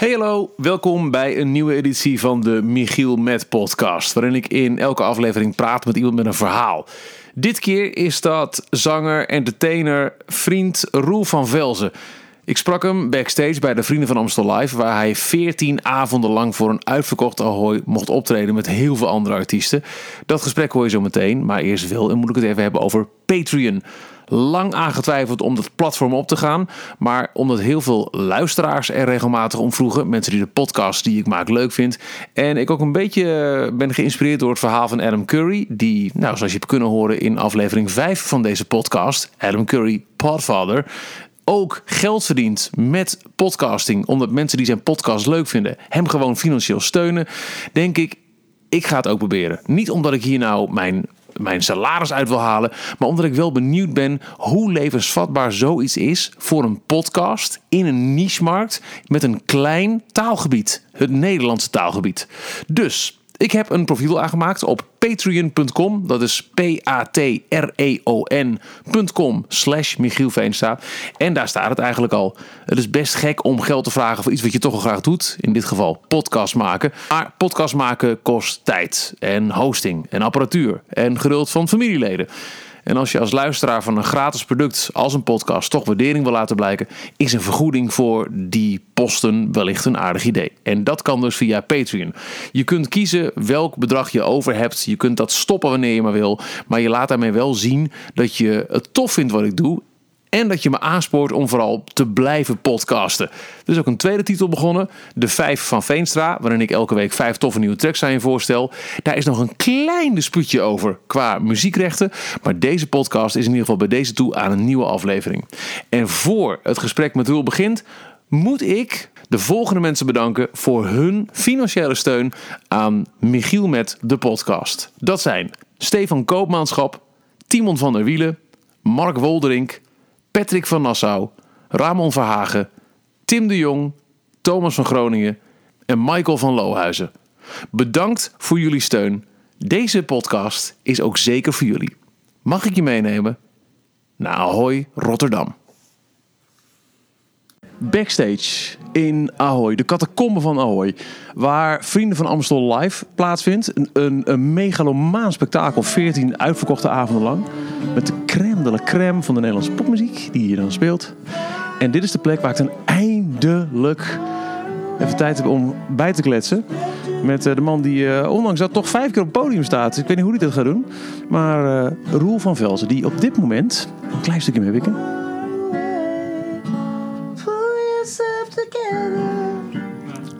Hey hallo, welkom bij een nieuwe editie van de Michiel Met podcast, waarin ik in elke aflevering praat met iemand met een verhaal. Dit keer is dat zanger, entertainer, vriend Roel van Velzen. Ik sprak hem backstage bij de Vrienden van Amstel Live, waar hij 14 avonden lang voor een uitverkocht Ahoy mocht optreden met heel veel andere artiesten. Dat gesprek hoor je zo meteen, maar eerst wil en moet ik het even hebben over Patreon lang aangetwijfeld om dat platform op te gaan. Maar omdat heel veel luisteraars er regelmatig om vroegen. Mensen die de podcast die ik maak leuk vindt. En ik ook een beetje eh, ben geïnspireerd door het verhaal van Adam Curry. Die, nou, zoals je hebt kunnen horen in aflevering 5 van deze podcast. Adam Curry, Podfather ook geld verdient met podcasting, omdat mensen die zijn podcast leuk vinden, hem gewoon financieel steunen, denk ik, ik ga het ook proberen. Niet omdat ik hier nou mijn mijn salaris uit wil halen. Maar omdat ik wel benieuwd ben hoe levensvatbaar zoiets is voor een podcast in een niche-markt met een klein taalgebied. Het Nederlandse taalgebied. Dus ik heb een profiel aangemaakt op patreon.com. Dat is P-A-T-R-E-O-N.com slash Michiel. En daar staat het eigenlijk al. Het is best gek om geld te vragen voor iets wat je toch al graag doet. In dit geval podcast maken. Maar podcast maken kost tijd en hosting en apparatuur en geduld van familieleden. En als je als luisteraar van een gratis product als een podcast toch waardering wil laten blijken, is een vergoeding voor die posten wellicht een aardig idee. En dat kan dus via Patreon. Je kunt kiezen welk bedrag je over hebt. Je kunt dat stoppen wanneer je maar wil. Maar je laat daarmee wel zien dat je het tof vindt wat ik doe en dat je me aanspoort om vooral te blijven podcasten. Is ook een tweede titel begonnen. De Vijf van Veenstra. Waarin ik elke week vijf toffe nieuwe tracks aan je voorstel. Daar is nog een klein dispuutje over qua muziekrechten. Maar deze podcast is in ieder geval bij deze toe aan een nieuwe aflevering. En voor het gesprek met Roel begint... moet ik de volgende mensen bedanken voor hun financiële steun aan Michiel met de podcast. Dat zijn Stefan Koopmanschap, Timon van der Wielen, Mark Wolderink... Patrick van Nassau, Ramon Verhagen, Tim de Jong, Thomas van Groningen en Michael van Lohuizen. Bedankt voor jullie steun. Deze podcast is ook zeker voor jullie. Mag ik je meenemen naar Ahoy Rotterdam? Backstage in Ahoy, de catacombe van Ahoy, waar Vrienden van Amstel Live plaatsvindt. Een, een, een megalomaan spektakel, 14 uitverkochte avonden lang. Met de crème de la crème van de Nederlandse popmuziek, die hier dan speelt. En dit is de plek waar ik dan eindelijk even tijd heb om bij te kletsen. Met eh, de man die uh, ondanks dat toch vijf keer op het podium staat. Ik weet niet hoe hij dat gaat doen. Maar uh, Roel van Velzen, die op dit moment... Een klein stukje mee wikken.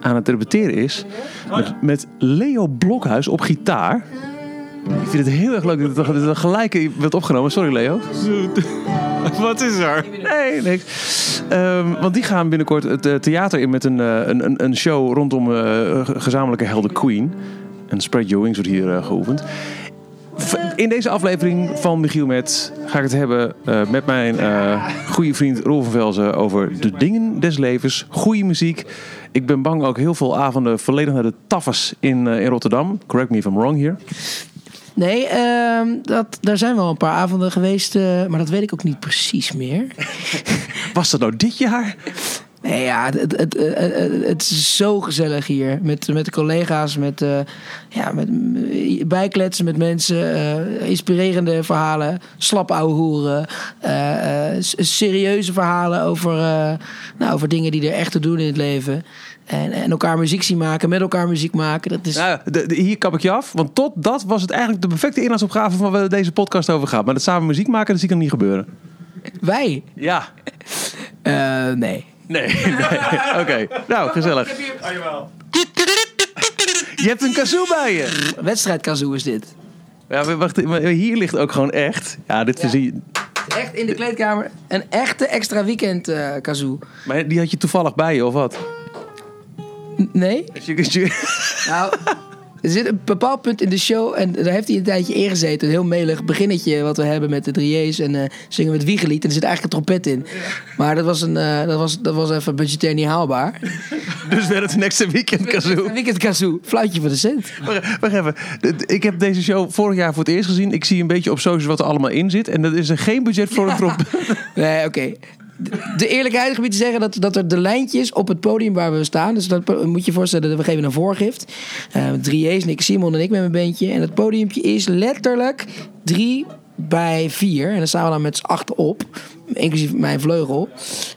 Aan het repeteren is met, met Leo Blokhuis op gitaar. Ik vind het heel erg leuk dat het gelijk werd opgenomen. Sorry Leo. Wat is er? Nee, niks. Um, want die gaan binnenkort het theater in met een, een, een, een show rondom uh, gezamenlijke helden Queen. En Spread Your Wings wordt hier uh, geoefend. In deze aflevering van Michiel Met ga ik het hebben uh, met mijn goede vriend Rolf van Velzen over de dingen des levens, goede muziek. Ik ben bang ook heel veel avonden volledig naar de tafels in, uh, in Rotterdam. Correct me if I'm wrong hier. Nee, uh, dat, daar zijn wel een paar avonden geweest, maar dat weet ik ook niet precies meer. Was dat nou dit jaar? Nee, ja, het, het, het, het, is zo gezellig hier. Met, met de collega's, met, uh, ja, met bijkletsen met mensen, uh, inspirerende verhalen, slap ouwe hoeren, uh, serieuze verhalen over, nou, over dingen die er echt te doen in het leven. En, en elkaar muziek zien maken, met elkaar muziek maken. Dat is... Nou, de, de, hier kap ik je af, want tot dat was het eigenlijk de perfecte inhoudsopgave van waar deze podcast over gaat. Maar dat samen muziek maken, dat zie ik nog niet gebeuren. Wij? Ja. nee. Nee, nee. oké. Okay. Nou, gezellig. Je hebt een kazoo bij je. Wedstrijd kazoo is dit. Ja, wacht, hier ligt ook gewoon echt. Ja, dit ja. zie je. Echt in de kleedkamer een echte extra weekend uh, kazoo. Maar die had je toevallig bij je, of wat? N nee. Nou, er zit een bepaald punt in de show en daar heeft hij een tijdje ingezeten. Een heel melig beginnetje wat we hebben met de drieërs en uh, zingen met wiegelied. En er zit eigenlijk een trompet in. Maar dat was, een, uh, dat was, dat was even budgetair niet haalbaar. Dus werd het een extra weekend kazoo. Weekend kazoo. Fluitje voor de cent. Wacht even. Ik heb deze show vorig jaar voor het eerst gezien. Ik zie een beetje op socials wat er allemaal in zit. En dat is er geen budget voor een trompet. nee, oké. Okay. De eerlijkheid gebied te zeggen dat, dat er de lijntjes op het podium waar we staan. Dus dat moet je je voorstellen, dat we geven een voorgift. Eh drie J's, Nick Simon en ik met mijn bandje. En het podiumpje is letterlijk drie bij vier. En dan staan we dan met z'n acht op. Inclusief mijn vleugel.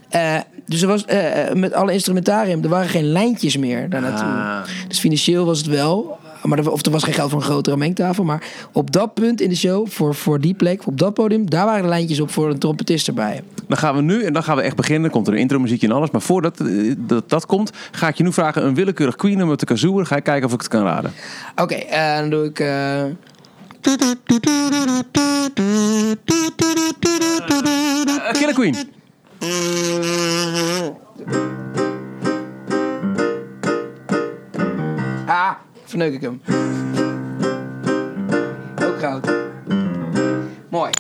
Eh, dus er was eh, met alle instrumentarium, er waren geen lijntjes meer daar naartoe. Ah. Dus financieel was het wel. Maar er, of er was geen geld voor een grotere mengtafel. Maar op dat punt in de show, voor, voor die plek, op dat podium, daar waren de lijntjes op voor een trompetist erbij. Dan gaan we nu, en dan gaan we echt beginnen. komt er een intro muziekje en alles. Maar voordat eh, dat, dat komt, ga ik je nu vragen een willekeurig Queen nummer te kazoo. Dan ga ik kijken of ik het kan raden. Oké, eh, dan doe ik. eh, Eh, Killer Queen. ah, verneuk ik hem. Ook goud. Mooi.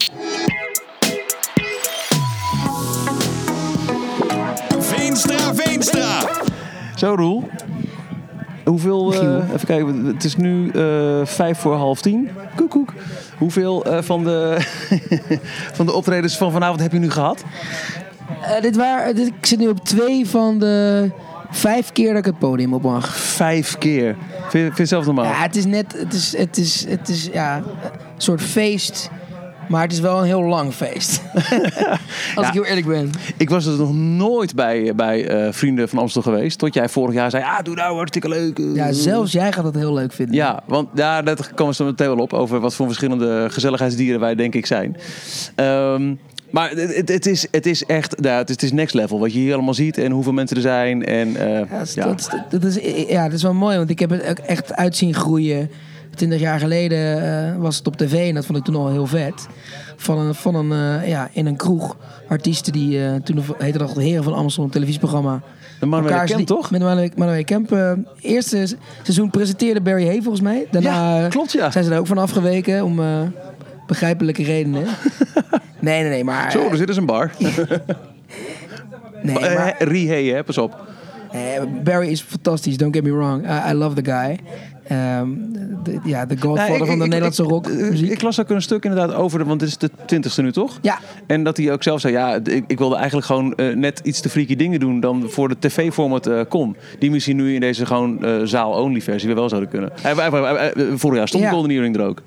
Veenstra, Veenstra. Zo, Roel. Hoeveel, eh, even kijken, het is nu eh, vijf voor half tien. Koek, koek. Hoeveel eh, van, de, van de optredens van vanavond heb je nu gehad? Eh, dit waar, dit, ik zit nu op twee van de vijf keer dat ik het podium op mag. Vijf keer. Vind je, vind je zelf normaal? Ja, het is net. Het is, het is, het is ja, een soort feest. Maar het is wel een heel lang feest. Als Ja. ik heel eerlijk ben. Ik was dus nog nooit bij, bij eh, Vrienden van Amstel geweest. Tot jij vorig jaar zei, ah, doe nou, hartstikke leuk. eh. Ja, zelfs jij gaat het heel leuk vinden. Ja, want ja, daar komen we zo meteen wel op. Over wat voor verschillende gezelligheidsdieren wij denk ik zijn. Ehm, maar het, het- is, het is echt, ja, het is, het is next level. Wat je hier allemaal ziet en hoeveel mensen er zijn. En, eh, Ja, dat, ja. Dat, is- dat is, ja, dat is wel mooi, want ik heb het ook echt uitzien groeien. Twintig jaar geleden eh, was het op tv en dat vond ik toen al heel vet. Van een, van een eh, ja, in een kroeg. Artiesten die toen heette dat de Heren van Amstel, een televisieprogramma. de man met Elkaar de die- toch? Met Manuel Manuel Kemp. eerste se- seizoen presenteerde Barry Hay volgens mij. Daarna Ja, klopt, ja. zijn ze er ook van afgeweken om begrijpelijke redenen. nee, nee, nee, maar... Zo, er zit dus een bar. nee, Eh, maar Rihe, hè, pas op. Eh, Barry is fantastisch, don't get me wrong. I, I love the guy. Ehm, de- ja, de godfather Nou, ik- van de ik- Nederlandse ik- rockmuziek. Ik las ook een stuk inderdaad over, want dit is de twintigste nu toch? Ja, En dat hij ook zelf zei, ja, ik, ik wilde eigenlijk gewoon eh, net iets te freaky dingen doen dan voor de tv-format eh kon. Die misschien nu in deze gewoon eh, zaal-only versie weer wel zouden kunnen. Hij, hij, hij- hij- hij- vorig jaar stond Ja. Golden Earring er ook.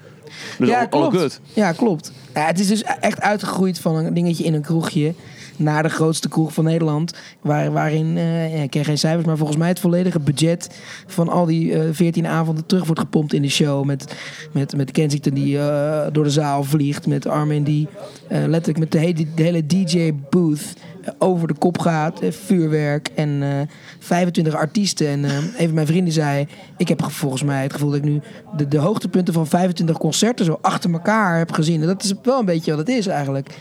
Dus ja, all, klopt. good. Ja, klopt. Ja, het is dus echt uitgegroeid van een dingetje in een kroegje naar de grootste kroeg van Nederland. Waar, waarin, eh, ik ken geen cijfers, maar volgens mij het volledige budget van al die eh 14 avonden terug wordt gepompt in de show. Met, met, met Kensington die eh, door de zaal vliegt. Met Armin die letterlijk met de hele, DJ-booth over de kop gaat. vuurwerk en eh 25 artiesten. En eh, een van mijn vrienden zei... Ik heb volgens mij het gevoel dat ik nu de, de hoogtepunten van 25 concerten... zo achter elkaar heb gezien. En dat is wel een beetje wat het is eigenlijk.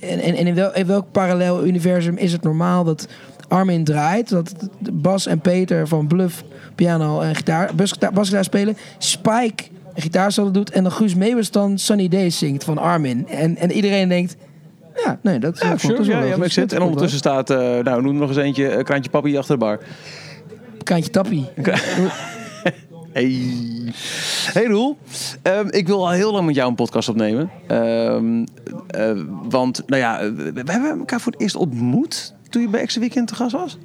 En, en, in, wel, in welk parallel universum is het normaal dat Armin draait? Dat Bas en Peter van Bluff piano en gitaar, basgitaar, spelen. Spike een gitaarsolo doet. En dan Guus Meeuwis dan Sunny Days zingt van Armin. En, en iedereen denkt... Ja, nee, dat, Ja, is wel ja, ja, sense. Dat En ondertussen staat, eh, nou, noem nog eens eentje, eh, Kraantje Papi achter de bar. Kraantje Tappie. Hey. Hey Roel, Ehm, ik wil al heel lang met jou een podcast opnemen. Ehm, eh, want, nou ja, eh, we we hebben elkaar voor het eerst ontmoet toen je bij Extra Weekend te gast was.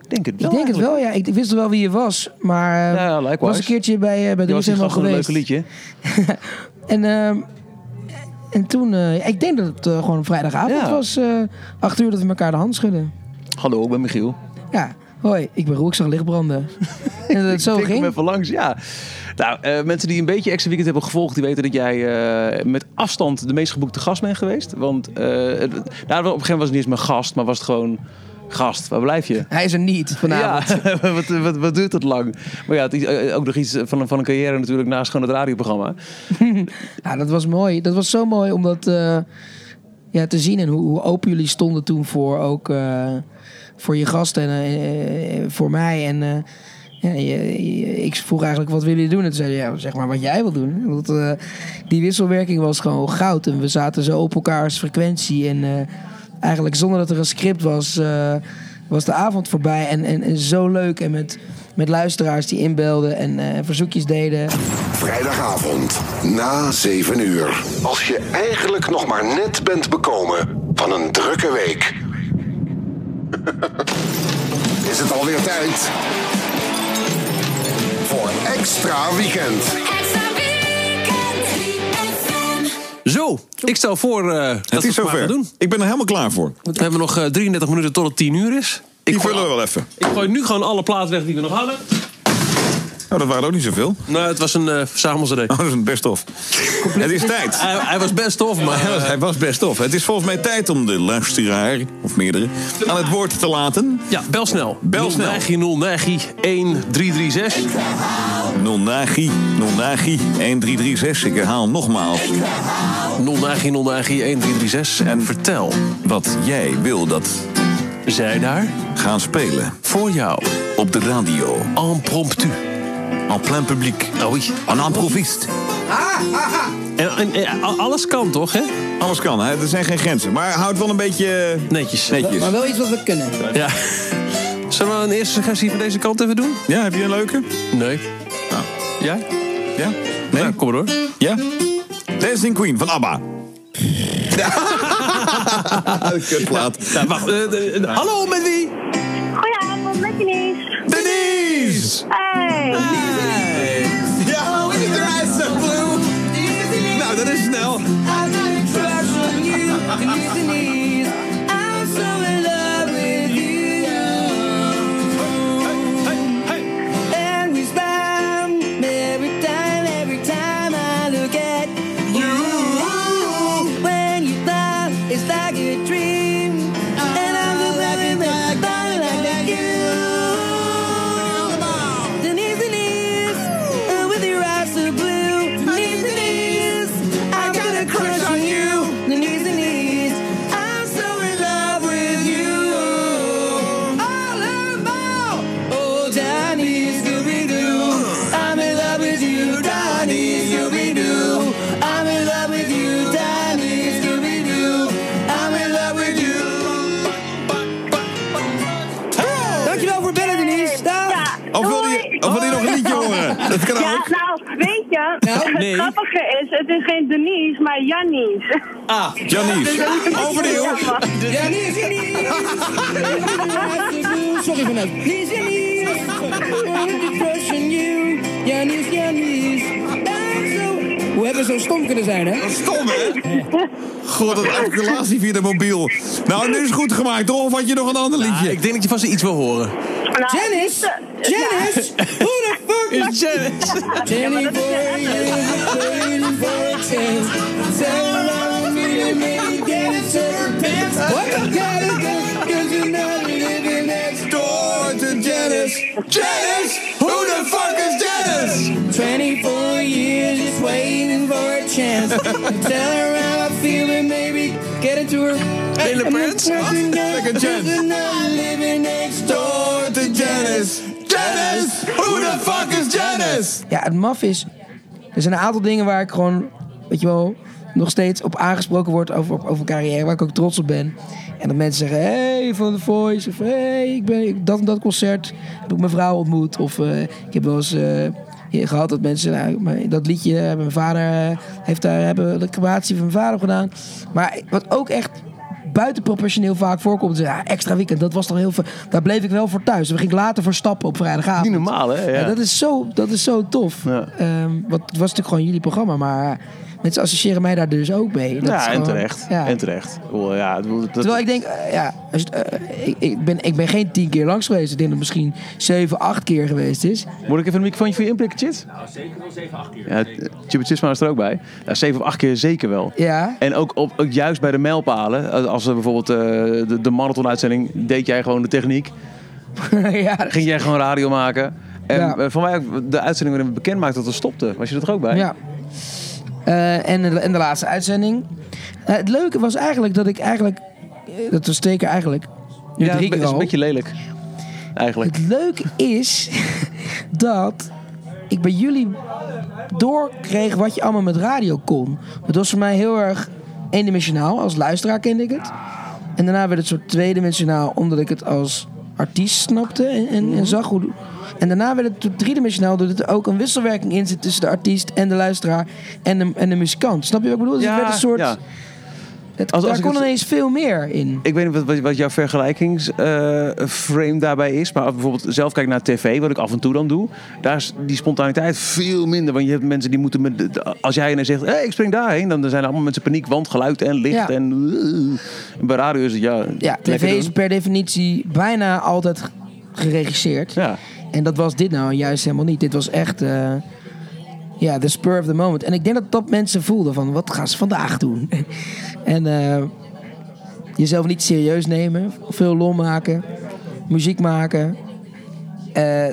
Ik denk het wel. Ik denk het wel, ja. Ik, ik wist wel wie je was. Maar Ja, likewise. was een keertje bij, eh bij Je was die 3FM al gast van een geweest. leuke liedje. En, ehm, en toen, ik denk dat het gewoon vrijdagavond Ja. was. acht uur dat we elkaar de hand schudden. Hallo, ik ben Michiel. Ja, hoi, ik ben Roel, ik zag licht branden. en dat het zo ik ging. even langs, ja. Nou, eh, mensen die een beetje Extra Weekend hebben gevolgd... die weten dat jij eh, met afstand de meest geboekte gast bent geweest. Want het- nou, op een gegeven moment was het niet eens mijn gast... maar was het gewoon... Gast, waar blijf je? Hij is er niet vanavond. Ja, wat, wat, wat duurt dat lang? Maar ja, het is ook nog iets van een, van een carrière natuurlijk naast gewoon het radioprogramma. Ja, dat was mooi. Dat was zo mooi om dat ja, te zien. En hoe, hoe open jullie stonden toen voor ook voor je gasten en eh, eh, voor mij. En eh, ja, je- je- ik vroeg eigenlijk wat willen jullie doen? En toen zeiden ja, zeg maar wat jij wil doen. Want die wisselwerking was gewoon goud. En we zaten zo op elkaars frequentie. En eigenlijk zonder dat er een script was, was de avond voorbij. En, en, en zo leuk. En met, met luisteraars die inbelden en verzoekjes deden. Vrijdagavond na 7 uur. Als je eigenlijk nog maar net bent bekomen van een drukke week. Is het alweer tijd voor extra weekend? Extra weekend. Zo, ik stel voor eh, dat Het we is het maar gaan doen. Ik ben er helemaal klaar voor. We hebben nog eh, 33 minuten tot het 10 uur is. Ik Die vullen we wel even. ik gooi nu gewoon alle platen weg die we nog hadden. Nou, dat waren ook niet zoveel. Nou, het was een uh, verzamelcd. Oh, dat is een best-of. Het is tijd. Hij, hij was best tof, maar... Hij was, hij was best of. Het is volgens mij tijd om de luisteraar, of meerdere, aan het woord te laten. Ja, bel snel. Bel snel. 09 09 1336. Nonagi, Nonagi, 1336. Ik herhaal nogmaals 09 09 1336. En vertel wat jij wil dat zij daar gaan spelen. voor jou Op de radio, en promptu. En plein publiek, Oei. en improvist. En, en, en alles kan toch, hè? Alles kan, hè? er zijn geen grenzen. Maar houd wel een beetje Netjes. netjes. Maar wel iets wat we kunnen. Ja. Zullen we een eerste suggestie van deze kant even doen? Ja, heb je een leuke? Nee. Jij? Ja? Nee? Ja, kom maar door. Ja? Dancing Queen van ABBA. Kutplaat. Ja, wacht. eh, eh, hallo, met wie? Goedenavond, met Denise. Denise! listening. Het is geen Denise, maar Jannies. Janice, overnieuw. Janice, Janice. Sorry vanuit. Please, Janice. I'm to crush on you. Janice, Janice. Hoe hebben we zo stom kunnen zijn, hè? Stom, hè? God, dat articulatie via de mobiel. Nou, nu is het goed gemaakt, toch? Of had je nog een ander Ah, liedje? ik denk dat je vast iets wil horen. Nou, Janice? Janice? Who the fuck is Janice. Jenny for you, waiting for a chance. Me maybe get it to her pants. What? Gotta go, cause you're not living next door to Janice. Janice? Who the fuck is Janice? 24 years just waiting for a chance. Tell her how I feel and maybe get it to her. In the pants? Second chance. You're not living next door to Janice. Janice! Who the fuck is Janice? Ja, het maf is... Er zijn een aantal dingen waar ik gewoon, weet je wel, nog steeds op aangesproken word over, over carrière, waar ik ook trots op ben. En dat mensen zeggen, hey, van The Voice, of hey, ik ben ik- dat en dat concert heb ik mijn vrouw ontmoet. Of eh, ik heb wel eens eh, gehad dat mensen, nou, dat liedje hebben mijn vader, eh, heeft daar, hebben de crematie van mijn vader gedaan. Maar wat ook echt buitenproportioneel vaak voorkomt, ja, extra weekend, dat was toch heel veel. Daar bleef ik wel voor thuis. Daar ging ik later voor stappen op vrijdagavond. Niet normaal, hè? Ja. Ja, dat, is zo, dat is zo tof. Ja. Ehm, wat, het was natuurlijk gewoon jullie programma, maar mensen associëren mij daar dus ook mee. Dat ja, en terecht. Ja. En terecht. Ja, dat, Terwijl ik denk, eh, ja, als eh, ik, ik, ben, ik ben geen tien keer langs geweest. Ik denk dat het misschien zeven, acht keer geweest is. Moet ik even een microfoontje voor je inprikken, Chit? Nou, zeker wel 7, 8 keer. Ja, Chip Chitsma is er ook bij. Ja, 7 of 8 keer zeker wel. Ja, En ook, op, ook juist bij de mijlpalen. Als er bijvoorbeeld eh, de, de marathon-uitzending... deed jij gewoon de techniek. ja, Ging jij gewoon radio maken. En Ja. eh, van mij ook de uitzending waarin we bekend maakten dat we stopten. Was je er ook bij? ja. Eh, en, de, en de laatste uitzending. Eh, het leuke was eigenlijk dat ik eigenlijk... eh, Dat was zeker eigenlijk... Nu Ja, drie keer is een beetje lelijk. Eigenlijk. Het leuke is dat ik bij jullie doorkreeg wat je allemaal met radio kon. Het was voor mij heel erg eendimensionaal. Als luisteraar kende ik het. En daarna werd het soort tweedimensionaal omdat ik het als artiest snapte en, en, en zag hoe... En daarna werd het driedimensionaal doordat er ook een wisselwerking in zit tussen de artiest en de luisteraar en de, en de muzikant. Snap je wat ik bedoel? Dus het werd een soort... Het, Als- daar kon het- ineens veel meer in. Ik weet niet wat, wat, wat jouw vergelijkingsframe daarbij is. Maar als bijvoorbeeld zelf kijk naar tv, wat ik af en toe dan doe. Daar is die spontaniteit veel minder. Want je hebt mensen die moeten met... Als jij ineens zegt, hey, ik spring daarheen. Dan zijn er allemaal mensen paniek, want geluid en licht. Ja. En uh, bij radio is het, ja... Ja, tv is doen. per definitie bijna altijd geregisseerd. Ja. En dat was dit nou juist helemaal niet. Dit was echt, eh, ja, the spur of the moment. En ik denk dat dat mensen voelden van, wat gaan ze vandaag doen? en eh, jezelf niet serieus nemen, veel lol maken, muziek maken. Eh,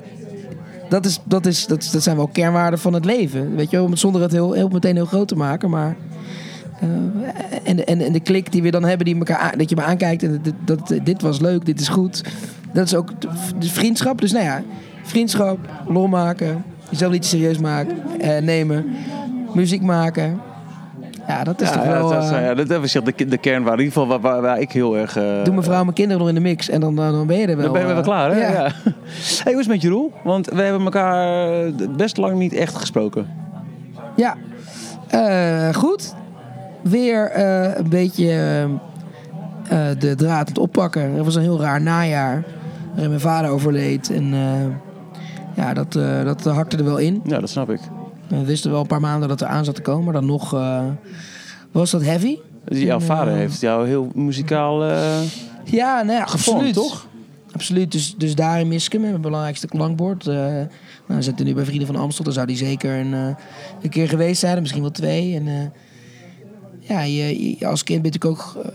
dat, is, dat, is, dat, dat zijn wel kernwaarden van het leven. Weet je wel, zonder het heel, heel meteen heel groot te maken, maar... eh, en, de- en, en de klik die we dan hebben, die elkaar dat je me aankijkt en dat, dat, dit was leuk, dit is goed. Dat is ook de, de vriendschap. Dus nou ja, vriendschap, lol maken, jezelf niet serieus maken, eh, nemen, muziek maken. Ja, dat is Ja, toch ja, wel... dat, is- eh, ja, dat, is de, de kernwaarde. In ieder geval waar, waar, waar ik heel erg... eh, Doe mijn vrouw en mijn kinderen nog in de mix en dan, dan, dan ben je er wel. Dan ben je wel eh, klaar, hè? Ja. Ja. Hey, hoe is het met je, Roel? Want we hebben elkaar best lang niet echt gesproken. Ja, goed. Weer een beetje de draad aan het oppakken. Het was een heel raar najaar. Waarin mijn vader overleed. En ja, dat, eh, dat hakte er wel in. Ja, dat snap ik. We wisten wel een paar maanden dat er aan zat te komen. Maar dan nog eh, was dat heavy. Jouw vader eh, heeft jou heel muzikaal... Ja, nou ja, Gevormd, absoluut. toch? Absoluut. Dus, dus daarin mis ik hem. Mijn belangrijkste klankbord. Nou, we zitten nu bij Vrienden van Amstel. Dan zou die zeker een, een keer geweest zijn. Misschien wel twee. En ja, je, je- als kind ben natuurlijk ook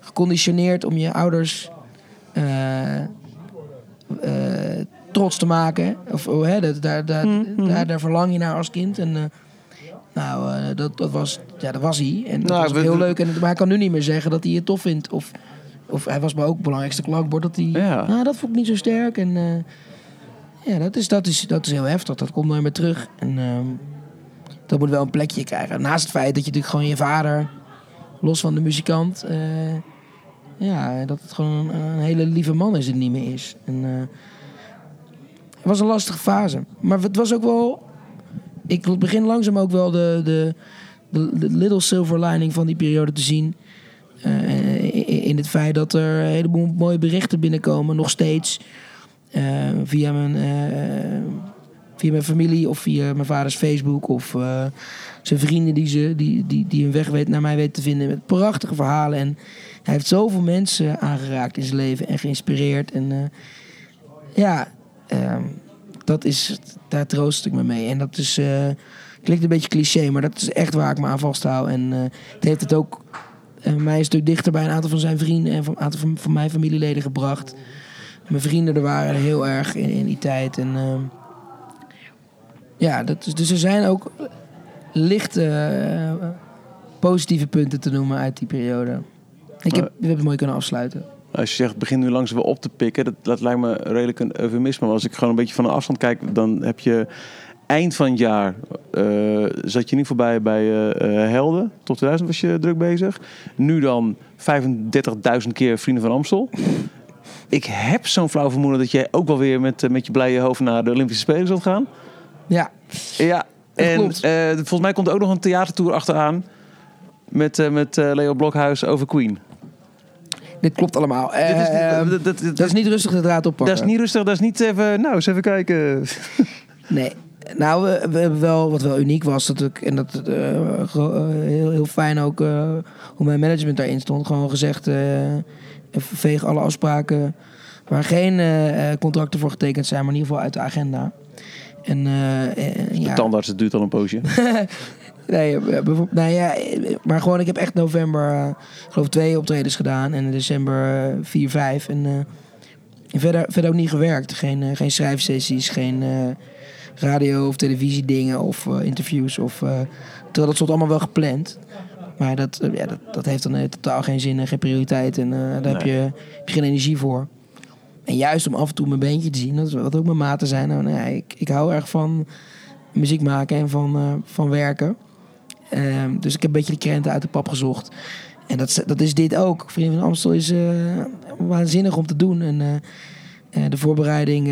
geconditioneerd om je ouders trots te maken. Of oh, hè, dat, daar, daar, daar, daar verlang je naar als kind. En eh, nou, eh, dat, dat, was, ja, dat was hij. En dat Nou, was we- heel leuk. En, maar hij kan nu niet meer zeggen dat hij het tof vindt. Of, of hij was me ook het belangrijkste klankbord. Dat hij, Ja. nou, dat vond ik niet zo sterk. En eh, ja, dat is, dat, is, dat is heel heftig. Dat komt nooit meer terug. En ehm, dat moet wel een plekje krijgen. Naast het feit dat je natuurlijk gewoon je vader, los van de muzikant, eh, ja, dat het gewoon een, een hele lieve man is en niet meer is. En, eh, het was een lastige fase. Maar het was ook wel. Ik begin langzaam ook wel de, de, de, little silver lining van die periode te zien. Eh, in, het feit dat er een heleboel mooie berichten binnenkomen, nog steeds. eh, via, mijn, eh, via mijn familie of via mijn vaders Facebook of zijn vrienden die, ze, die, die, die hun weg weet, naar mij weten te vinden. Met prachtige verhalen. En hij heeft zoveel mensen aangeraakt in zijn leven en geïnspireerd. En ja, ehm, dat is, daar troost ik me mee. En dat is, eh, klinkt een beetje cliché, maar dat is echt waar ik me aan vasthoud. En eh, het heeft het ook eh, mij een stuk dichter bij een aantal van zijn vrienden en van een aantal van, van mijn familieleden gebracht. Mijn vrienden er waren heel erg in, in die tijd. En ehm, ja, dat is, dus er zijn ook lichte positieve punten te noemen uit die periode. Ik heb, we hebben het mooi kunnen afsluiten. Als je zegt, begin nu langzaam weer op te pikken. Dat, dat lijkt me redelijk een eufemisme. Maar als ik gewoon een beetje van de afstand kijk, dan heb je eind van het jaar eh, zat je niet voorbij bij eh, Helden. Tot 2000 was je druk bezig. Nu dan 35.000 keer Vrienden van Amstel. Ik heb zo'n flauw vermoeden dat jij ook wel weer met, met je blije hoofd naar de Olympische Spelen zult gaan. Ja, Ja, en volgens mij komt er ook nog een theatertour achteraan. Met, met Leo Blokhuis over Queen. Dit klopt allemaal. Dit is, Ehm, dat, dat, dat, dat is niet rustig de draad oppakken. dat is niet rustig, dat is niet even... Nou, eens even kijken. Nee. Nou, we, we hebben wel, wat wel uniek was, dat ik, en dat eh, eh, heel, heel fijn ook eh, hoe mijn management daarin stond. Gewoon gezegd, eh veeg alle afspraken waar geen contracten voor getekend zijn, maar in ieder geval uit de agenda. En, eh, eh, De ja, tandarts, het duurt al een poosje. Nee, nou ja, eh, maar gewoon, ik heb echt november, ik geloof twee optredens gedaan. En in december eh, vier, vijf. En eh, verder, verder ook niet gewerkt. Geen, geen schrijfsessies, geen radio- of televisiedingen of interviews. Of, terwijl dat stond allemaal wel gepland. Maar dat, ja, dat, dat heeft dan totaal geen zin en geen prioriteit. En daar heb, je, heb je geen energie voor. En juist om af en toe mijn beentje te zien, dat is wat ook mijn maten zijn. Nou, nou ja, ik, ik hou erg van muziek maken en van, van werken. Ehm, dus ik heb een beetje de krenten uit de pap gezocht. En dat, is- dat is dit ook. Vrienden van Amstel is eh, waanzinnig om te doen. En eh, Eh, de voorbereiding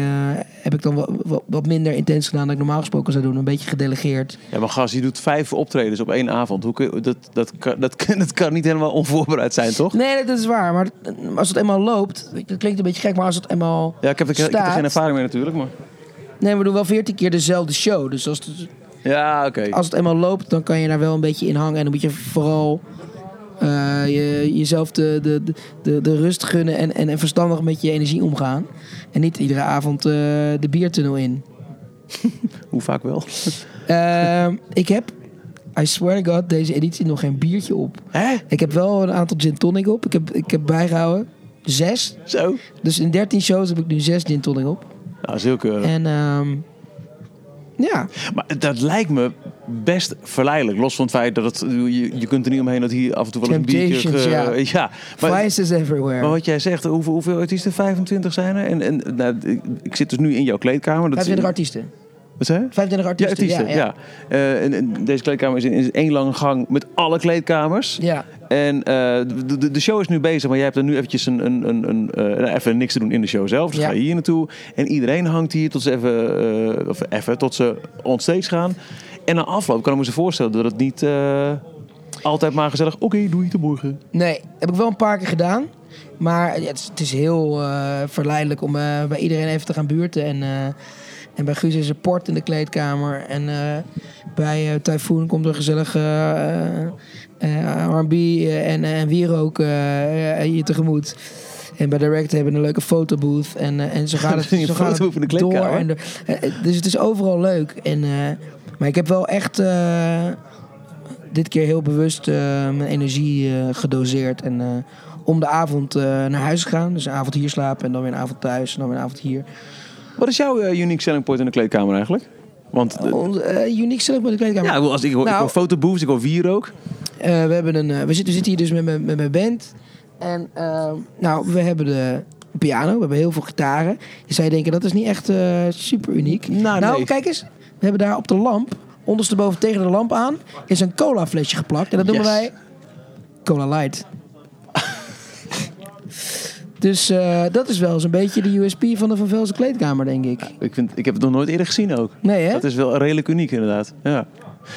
heb ik dan wat, wat, wat minder intens gedaan dan ik normaal gesproken zou doen. Een beetje gedelegeerd. Ja, maar gast, je doet vijf optredens op één avond. Hoe kun dat, dat, kan, dat, kan, dat kan niet helemaal onvoorbereid zijn, toch? Nee, dat is waar. Maar als het eenmaal loopt, dat klinkt een beetje gek, maar als het eenmaal Ja, ik heb, er- ik, heb er geen ervaring mee natuurlijk, maar... Nee, we doen wel veertien keer dezelfde show. Dus als het, Ja, oké. als het eenmaal loopt, dan kan je daar wel een beetje in hangen. En dan moet je vooral eh, je, jezelf de, de, de- de, rust gunnen en, en, en verstandig met je energie omgaan. En niet iedere avond eh, de biertunnel in. Hoe vaak wel? Ehm, ik heb, I swear to god, deze editie nog geen biertje op. Hè? Ik heb wel een aantal gin tonic op. Ik heb, ik heb bijgehouden. Zes. Zo? Dus in 13 shows heb ik nu zes gin tonic op. Nou, dat is heel keurig. En ehm, ja, Maar dat lijkt me best verleidelijk. Los van het feit dat het, je, je kunt er niet omheen dat hier af en toe wel eens een biertje... Ge- ja. maar, vices everywhere. maar wat jij zegt, hoeveel, hoeveel artiesten? 25 zijn er? En, en nou, ik, zit dus nu in jouw kleedkamer. Dat 25 artiesten. Wat zei je? 25 Ja, artiesten. artiesten, ja. Eh, en, en deze kleedkamer is, in, is één lange gang met alle kleedkamers. Ja. En eh, de, de, de show is nu bezig, maar jij hebt er nu eventjes een, een, een, een, eh, nou, even niks te doen in de show zelf. Dus Ja. ga je hier naartoe. En iedereen hangt hier tot ze even, eh, of even tot ze onstage gaan. En na afloop kan ik me zo voorstellen dat het niet eh, altijd maar gezellig, oké, doei, tot morgen. Nee, heb ik wel een paar keer gedaan. Maar het, is, het is heel eh, verleidelijk om eh, bij iedereen even te gaan buurten. En, eh, en bij Guus is er port in de kleedkamer. En eh, bij eh Typhoon komt er gezellig eh, eh, R&B en, en wierook je tegemoet. En bij Direct hebben we een leuke fotobooth. En, en zo gaat het, fotobooth in het de door. En dus het is overal leuk. En, maar ik heb wel echt... dit keer heel bewust mijn energie gedoseerd. En om de avond naar huis gaan. Dus een avond hier slapen en dan weer een avond thuis. En dan weer een avond hier. Wat is jouw eh, unique selling point in de kleedkamer eigenlijk? Want Onze eh, uniek zelf met de kleedkamer. ja, ik wil- als ik, hoor, ik Nou, hoor ik hoor wierook. Eh, we, hebben een, we, zitten, we zitten hier dus met, mijn- met mijn band. En eh, nou, we hebben de piano, we hebben heel veel gitaren. Je zou denken, dat is niet echt super uniek. Nou, nee. kijk eens. We hebben daar op de lamp, ondersteboven tegen de lamp aan, is een cola flesje geplakt. En dat noemen Yes. wij Cola Light. dus eh, dat is wel eens een beetje de USP van de Van Velzen kleedkamer, denk ik. Ik, vind, ik heb het nog nooit eerder gezien ook. Nee, hè? Dat is wel redelijk uniek inderdaad. Ja.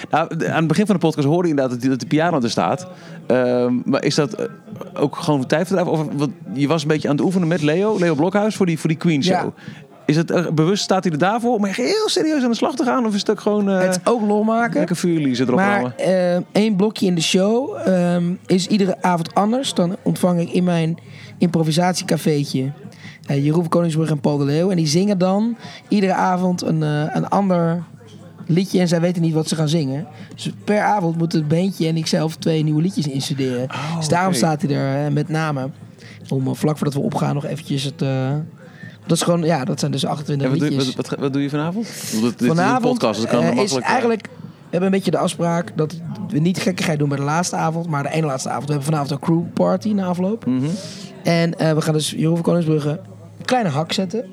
Nou, aan het begin van de podcast hoorde je inderdaad dat, de piano er staat. Ehm, maar is dat eh, ook gewoon voor tijdverdrijf? Of want je was een beetje aan het oefenen met Leo, Leo Blokhuis, voor die, voor die Queen Show. Ja. Is het eh, bewust, staat hij er daarvoor om echt heel serieus aan de slag te gaan? Of is het ook gewoon eh Het is ook lol maken. lekker vuurlies erop Maar eh, één blokje in de show ehm, is iedere avond anders. Dan ontvang ik in mijn improvisatiecafeetje eh, Jeroen Koningsbrug en Paul de Leeuw. En die zingen dan iedere avond een, eh, een ander liedje. En zij weten niet wat ze gaan zingen. Dus per avond moet het beentje en ikzelf twee nieuwe liedjes instuderen. dus daarom staat hij er eh, met name. Om vlak voordat we opgaan nog eventjes het... dat is gewoon, ja, dat zijn dus 28 En wat, doe, liedjes. wat, wat, wat doe je vanavond? Ik Dit, dit is een Vanavond podcast, dus ik kan is eigenlijk... We hebben een beetje de afspraak dat we niet gekkigheid doen bij de laatste avond, maar de ene laatste avond. We hebben vanavond een crew party na afloop. Mhm. En eh, we gaan dus Jeroen van Koningsbrugge een kleine hak zetten.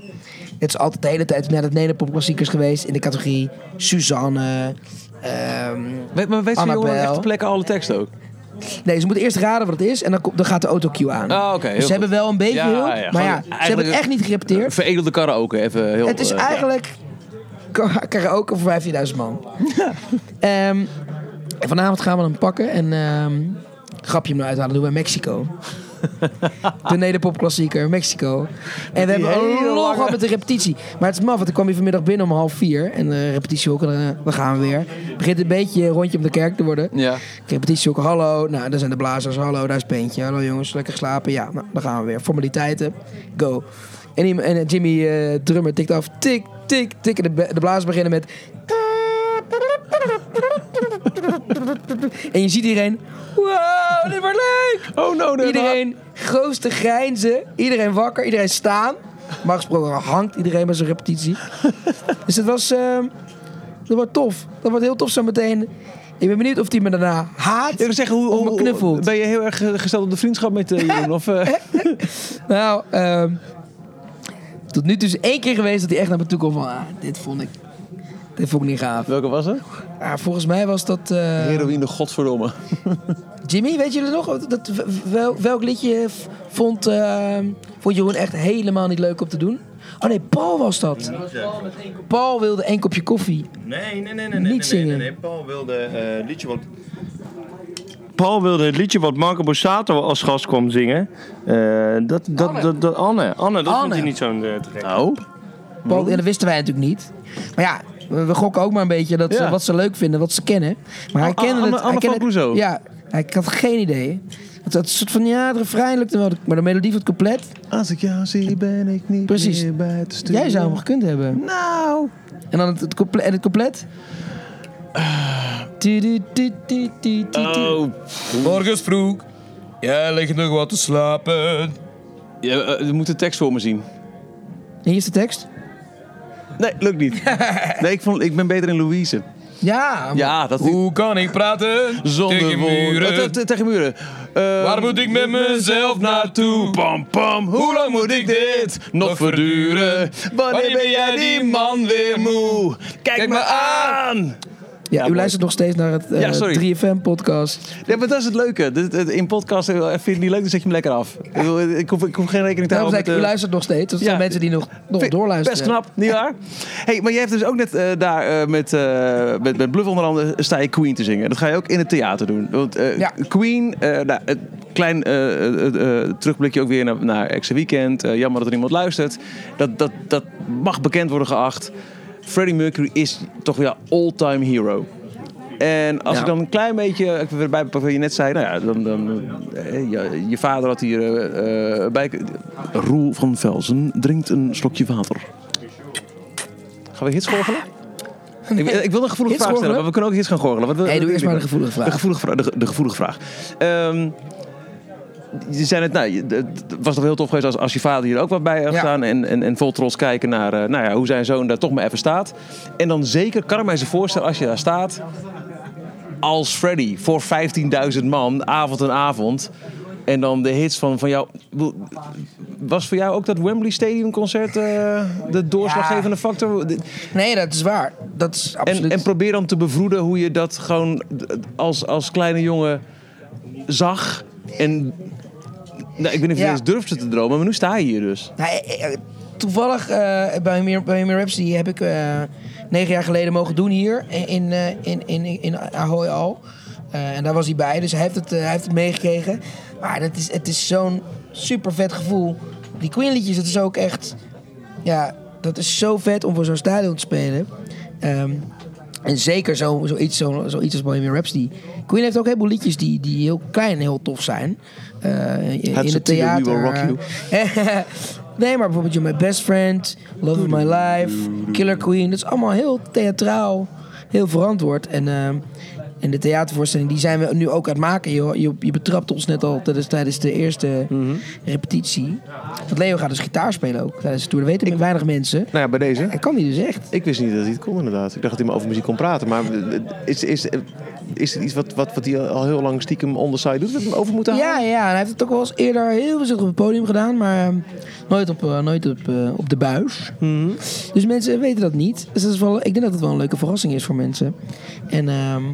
Het is altijd de hele tijd net het Nederpop klassiekers geweest in de categorie Suzanne. ehm, Weet, maar weet je jongen Annabel. echt ter plekke alle teksten ook? nee, ze moeten eerst raden wat het is en dan, dan gaat de autocue aan. Ah, dus ze hebben wel een beetje Ja, hulp, ja, maar ja, ze hebben het echt niet gerepeteerd. Veredelde karaoke, even heel... Het is eh, eigenlijk ka- karaoke voor 15.000 man. En vanavond gaan we hem pakken en ehm grapje hem eruit halen. Doen we Mexico. De nederpop klassieker, Mexico. En we hebben een log gehad met de repetitie. Maar het is maf, want ik kwam hier vanmiddag binnen om half vier. En de repetitie ook, en dan, dan gaan we weer. Het begint een beetje een rondje om de kerk te worden. Ja. Repetitie ook, hallo. Nou, daar zijn de blazers. Hallo, daar is Peentje. Hallo jongens, lekker geslapen. Ja, nou, dan gaan we weer. Formaliteiten, go. En, en Jimmy, eh, drummer, tikt af. Tik, tik, tik. En de, de blazers beginnen met... En je ziet iedereen... Wow, dit wordt leuk! Oh no, no, Iedereen grootste grijnzen. Iedereen wakker, iedereen staan. Maar gesproken hangt iedereen bij zijn repetitie. dus het was... ehm, dat wordt tof. Dat wordt heel tof zo meteen. Ik ben benieuwd of hij me daarna haat. Ik wil zeggen, hoe, of me hoe- knuffelt. ben je heel erg eh, gesteld op de vriendschap met eh Jeroen? Of, eh, Nou, ehm, tot nu toe is één keer geweest dat hij echt naar me toe kwam van... Ah, dit vond ik... Dat vond ik niet gaaf. Welke was het? Ja, volgens mij was dat... eh, Heroïne, godverdomme. Jimmy, weet jullie nog? Dat, wel, welk liedje vond, eh, vond Jeroen echt helemaal niet leuk om te doen? Oh nee, Paul was dat. Paul wilde één kopje koffie. Nee, nee, nee, nee. Niet nee, nee, zingen. Nee, nee, Paul wilde eh, liedje wat... Paul wilde het liedje wat Marco Borsato als gast kwam zingen. Eh, dat, dat, Anne. dat, dat, Anne. Anne, dat Anne. vond hij niet zo'n te gek. Oh. Paul, en dat wisten wij natuurlijk niet. Maar ja, we, we gokken ook maar een beetje dat ze, Ja. wat ze leuk vinden, wat ze kennen. Maar hij kende het. Anne van Clouseau. Ja, hij- ik had geen idee. Het, het soort van, ja, het refrein lukte wel, maar de melodie van het compleet. Als ik jou zie, ben ik niet Precies. meer bij het sturen. Jij zou hem gekund hebben. Nou. En dan het, het, comple- en het compleet. Tu. Oh. Morgens vroeg, jij ligt nog wat te slapen. Je, eh, je moet de tekst voor me zien. Hier is de tekst. Nee, lukt niet. nee, ik, vond, ik ben beter in Louise. Ja, Ja, dat Hoe kan ik praten Zonder tegen muren? Eh, te- Tegen muren. Eh, Waar moet ik met mezelf naartoe? Pam, pam. Hoe lang moet ik dit nog verduren? Wanneer ben jij die man weer moe? Kijk me aan. Ja, u mooi. luistert nog steeds naar het eh, Ja. 3FM-podcast. Maar dat is het leuke. In podcast eh, vind je het niet leuk, dan zet je hem lekker af. Ik, hoef, ik hoef geen rekening te houden ik, u met... eh, luistert nog steeds. Dat zijn ja. mensen die nog, doorluisteren. Best knap, nietwaar? hey, maar jij hebt dus ook net daar met, met, met Bluff onder andere sta je Queen te zingen. Dat ga je ook in het theater doen. Want Ja. Queen, nou, klein terugblikje ook weer naar, naar Extra Weekend. Jammer dat er niemand luistert. Dat, dat, dat mag bekend worden geacht. Freddie Mercury is toch weer all-time hero. En als Ja. ik dan een klein beetje, ik weer bij wat je net zei, nou ja, dan, dan eh, je, je vader had hier eh, eh, bij. Roel van Velzen drinkt een slokje water. Gaan we hits gorgelen? Ik, ik wil een gevoelige Hits vraag stellen, gorgelen? maar we kunnen ook hits gaan gorgelen. Wat, Nee, doe eerst maar de gevoelige vraag. De gevoelige de gevoelige vraag. Ehm, je zei het, nou, het was toch heel tof geweest als, als je vader hier ook wat bij had Ja. staan. En, en, en vol trots kijken naar eh, nou ja, hoe zijn zoon daar toch maar even staat. En dan zeker, kan ik mij zo voorstellen als je daar staat. Als Freddy voor 15.000 man, avond en avond. En dan de hits van, van jou. Was voor jou ook dat Wembley Stadium concert eh, de doorslaggevende factor? Nee, dat is waar. Dat is absoluut. En, en probeer dan te bevroeden hoe je dat gewoon als, als kleine jongen zag. En nou, ik weet niet of je eens durfde te dromen, maar nu sta je hier dus. Nou, eh, eh, toevallig eh, bij meer bij meer Rhapsody heb ik negen jaar geleden mogen doen hier in, eh, in, in, in Ahoy al. En daar was hij bij, dus hij heeft het, hij heeft het meegekregen. Maar het is, het is zo'n super vet gevoel. Die Queen liedjes, dat is ook echt... Ja, dat is zo vet om voor zo'n stadion te spelen. Ehm, en zeker zo, zoiets, zo, zoiets als Bohemian Rhapsody. Queen heeft ook een heleboel liedjes die, die heel klein en heel tof zijn. Eh, in het theater. Nee, maar bijvoorbeeld You're My Best Friend, Love of My Life, Killer Queen. Dat is allemaal heel theatraal, heel verantwoord. En, ehm, en de theatervoorstelling die zijn we nu ook aan het maken. Je, je, je betrapt ons net al tijdens, tijdens de eerste repetitie. Want Leo gaat dus gitaar spelen ook tijdens de tour. Dat weten weinig mensen. Nou ja, bij deze. Hij kan die dus echt. Ik wist niet dat hij het kon inderdaad. Ik dacht dat hij maar over muziek kon praten. Maar eh, is, is, is het iets wat, wat, wat hij al heel lang stiekem on the side doet? Dat we hem over moeten halen? Ja, ja, en hij heeft het ook wel eens eerder heel veel op het podium gedaan, maar ehm, nooit op, eh, nooit op, eh, op de buis. Dus mensen weten dat niet. Dus dat is wel, ik denk dat het wel een leuke verrassing is voor mensen. En ehm,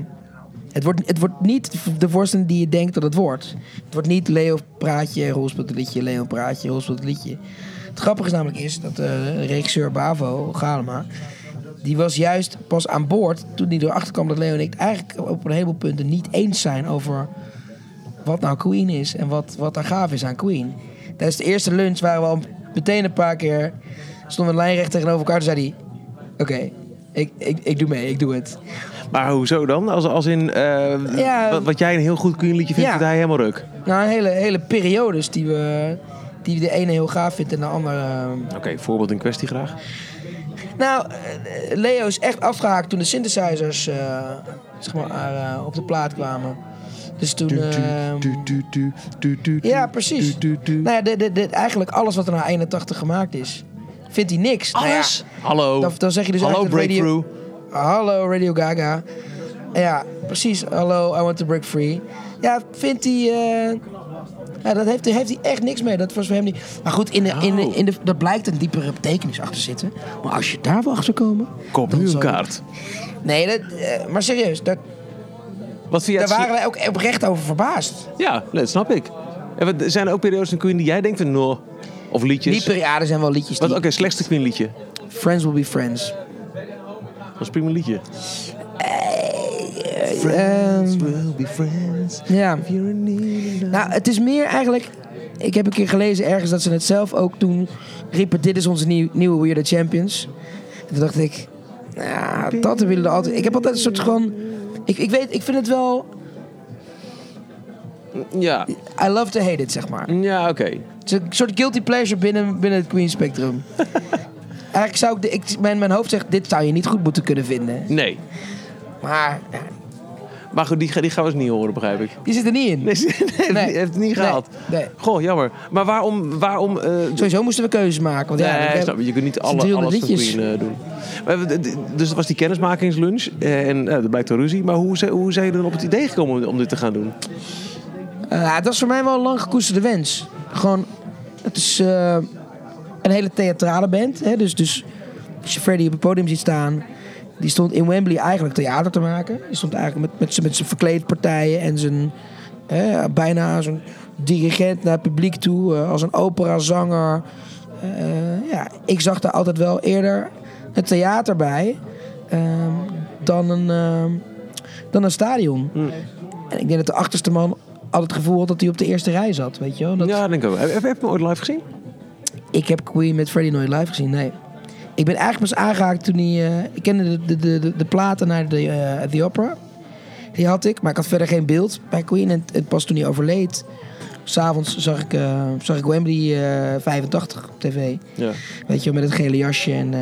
het, wordt, het wordt niet de voorstelling die je denkt dat het wordt. Het wordt niet Leo praatje, Roel speelt een liedje, Leo praatje, Roel speelt een liedje. Het grappige is namelijk is dat eh regisseur Bavo, Galema, die was juist pas aan boord toen hij erachter kwam dat Leo en ik het eigenlijk op een heleboel punten niet eens zijn over wat nou Queen is en wat, wat er gaaf is aan Queen. Tijdens de eerste lunch waren we al meteen een paar keer... stonden we lijnrecht tegenover elkaar. Toen zei hij... Oké, ik, ik, ik doe mee, ik doe het. Maar hoezo dan? Als, als in, eh, Ja. wat, wat jij een heel goed Queen liedje vindt, Ja. vindt hij helemaal ruk. Nou, een hele, hele periodes die we... Die de ene heel gaaf vindt en de andere... eh, Oké, voorbeeld in kwestie graag. Nou, eh, Leo is echt afgehaakt toen de synthesizers eh, zeg maar, eh, op de plaat kwamen. Dus toen... ehm, Ja, precies. Nou ja, de, de, de, eigenlijk alles wat er na 81 gemaakt is, vindt hij niks. Nou ja, Alles? Hallo. dan, dan zeg je dus Hallo Breakthrough. Hallo Radio Gaga. Ja, precies. Hallo, I want to break free. Ja, vindt hij... eh, Ja, dat heeft, heeft hij echt niks mee. Dat was voor hem niet. Maar goed, in de, in de, Oh. in de, dat blijkt een diepere betekenis achter zitten. Maar als je daar wel achter komen. Koop dan nu een zal- kaart. Nee, dat, eh, maar serieus, dat, Wat vind jij daar waren wij ook oprecht over verbaasd. Ja, nee, dat snap ik. En wat, zijn er ook periodes in Queen die jij denkt van... No, of liedjes? Die periode zijn wel liedjes. Oké, slechtste Queen liedje. Friends will be friends. Dat is prima liedje. Ehm, will be friends. ja. Nou, het is meer eigenlijk. Ik heb een keer gelezen ergens dat ze het zelf ook toen riepen: Dit is onze nieuw, nieuwe We Are the Champions. En toen dacht ik, ja, dat willen we altijd. Ik heb altijd een soort gewoon. Ik, ik weet, ik vind het wel. Ja, I love to hate it, zeg maar. ja oké. Het is een soort guilty pleasure binnen, binnen het Queen Spectrum. Eigenlijk zou ik, de, ik mijn, mijn hoofd zegt, dit zou je niet goed moeten kunnen vinden. Nee. Maar ja, Maar goed, die, die gaan we eens niet horen, begrijp ik. die zit er niet in. Nee, heeft het niet gehaald. Nee. Goh, jammer. Maar waarom... waarom eh, Sowieso moesten we keuzes maken. Want ja, snap je, kunt niet alle, 300 alles liedjes. Queen eh, doen. Maar, dus dat was die kennismakingslunch. eh, en dat blijkt een ruzie. Maar hoe, hoe zijn jullie dan op het idee gekomen om, om dit te gaan doen? Uh, dat is voor mij wel een lang gekoesterde wens. Gewoon, het is een hele theatrale band. Hè? Dus, dus als je Freddy op het podium ziet staan... Die stond in Wembley eigenlijk theater te maken. Die stond eigenlijk met, met, met zijn verkleedpartijen en zijn... eh, bijna zo'n dirigent naar het publiek toe. eh, als een operazanger. Eh, ja, ik zag daar altijd wel eerder het theater bij... ehm, dan, een, ehm, dan een stadion. En ik denk dat de achterste man altijd het gevoel had dat hij op de eerste rij zat. Weet je wel? Dat, Ja, denk ik ook. Heb, heb, heb je hem ooit live gezien? Ik heb Queen met Freddie nooit live gezien, nee. Ik ben eigenlijk pas aangehaakt toen hij... eh, ik kende de, de, de, de, de platen naar de, eh, The Opera. Die had ik, maar ik had verder geen beeld bij Queen. En, en pas toen hij overleed... S'avonds zag ik, eh, zag ik Wembley eh 85 op tv. Ja. Weet je met het gele jasje en...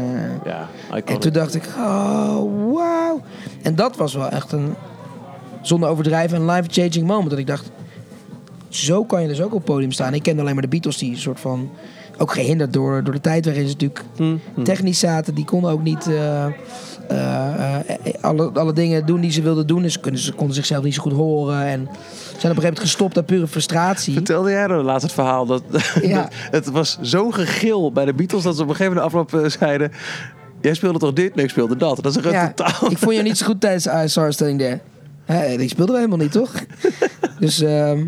Ja, en toen dacht ik, oh, wauw. En dat was wel echt een, zonder overdrijven, een life-changing moment. Dat ik dacht, zo kan je dus ook op het podium staan. Ik kende alleen maar de Beatles die een soort van... Ook gehinderd door, door de tijd waarin ze natuurlijk technisch zaten. Die konden ook niet eh, eh, eh, alle, alle dingen doen die ze wilden doen. Dus ze, konden- ze konden zichzelf niet zo goed horen. En zijn op een gegeven moment gestopt uit pure frustratie. Vertelde jij dan laatst het verhaal dat, Ja. dat het was zo gegil bij de Beatles dat ze op een gegeven moment afloop zeiden: Jij speelde toch dit? Nee, ik speelde dat. Dat is een Ja, totaal. ik vond je niet zo goed tijdens I Saw Her Standing There. Hè, die speelden we helemaal niet, toch? dus ehm,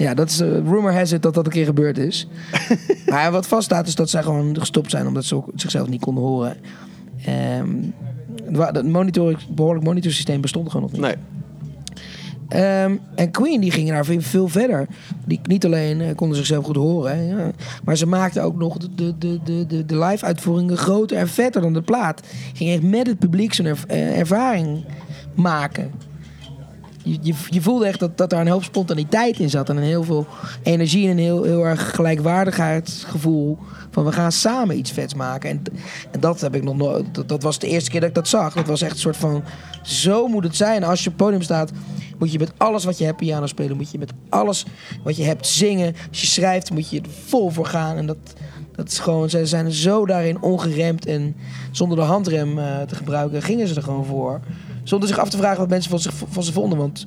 ja, dat is, eh, rumor has it dat dat een keer gebeurd is. maar wat vaststaat is dat zij gewoon gestopt zijn omdat ze zichzelf niet konden horen. Ehm het monitor, behoorlijk monitorsysteem bestond gewoon nog niet. Nee. Ehm, en Queen die gingen daar veel, verder. Die niet alleen eh, konden zichzelf goed horen, hè, ja, maar ze maakten ook nog de, de, de, de, de, de live uitvoeringen groter en vetter dan de plaat. Ging echt met het publiek zo'n erv- eh, ervaring maken. Je, je, voelde echt dat, dat daar een hoop spontaniteit in zat. En een heel veel energie en een heel, heel erg gelijkwaardigheidsgevoel. Van we gaan samen iets vets maken. En, en dat heb ik nog nooit. Dat, dat was de eerste keer dat ik dat zag. Dat was echt een soort van. Zo moet het zijn. Als je op het podium staat, moet je met alles wat je hebt piano spelen. Moet je met alles wat je hebt zingen. Als je schrijft, moet je er vol voor gaan. En dat, dat is gewoon. Ze zijn zo daarin ongeremd. En zonder de handrem eh, te gebruiken, gingen ze er gewoon voor. Zonder zich af te vragen wat mensen van, zich, van ze vonden. Want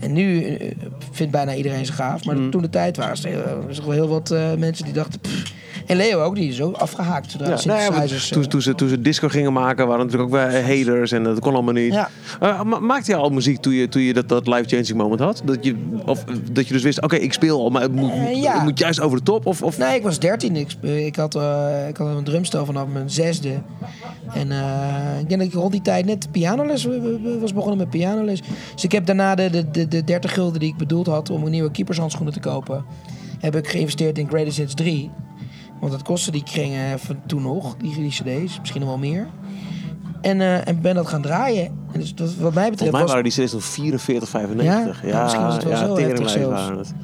en nu eh, vindt bijna iedereen ze gaaf. Maar toen de tijd waren er uh, toch wel heel wat eh, mensen die dachten... pff. En Leo ook, die is ook afgehaakt. Zodra Ja, maar synthesizers, toen, eh, toen, ze, toen ze disco gingen maken, waren natuurlijk ook wel haters en dat kon allemaal niet. Ja. Eh, ma- maakte je al muziek toen je, toen je dat, dat life-changing moment had? Dat je, of eh, dat je dus wist, oké, ik speel al, maar het moet, Eh, ja. het moet juist over de top? Of, of... Nee, ik was 13. Ik, had, eh, ik had een drumstel vanaf mijn zesde. En eh, ik denk dat ik rond die tijd net pianoles was begonnen met pianoles. Dus ik heb daarna de, de, de, de 30 gulden die ik bedoeld had om een nieuwe keepershandschoenen te kopen, heb ik geïnvesteerd in Greatest Hits 3. Want dat kostte die kringen van toen nog, die, die cd's, misschien nog wel meer. En, eh, en ben dat gaan draaien. En dus dat, wat mij betreft Volgens mij was... waren die CD's nog 44, 95. Ja? Ja, Ja, misschien was het wel ja, zo heftig zelfs. het.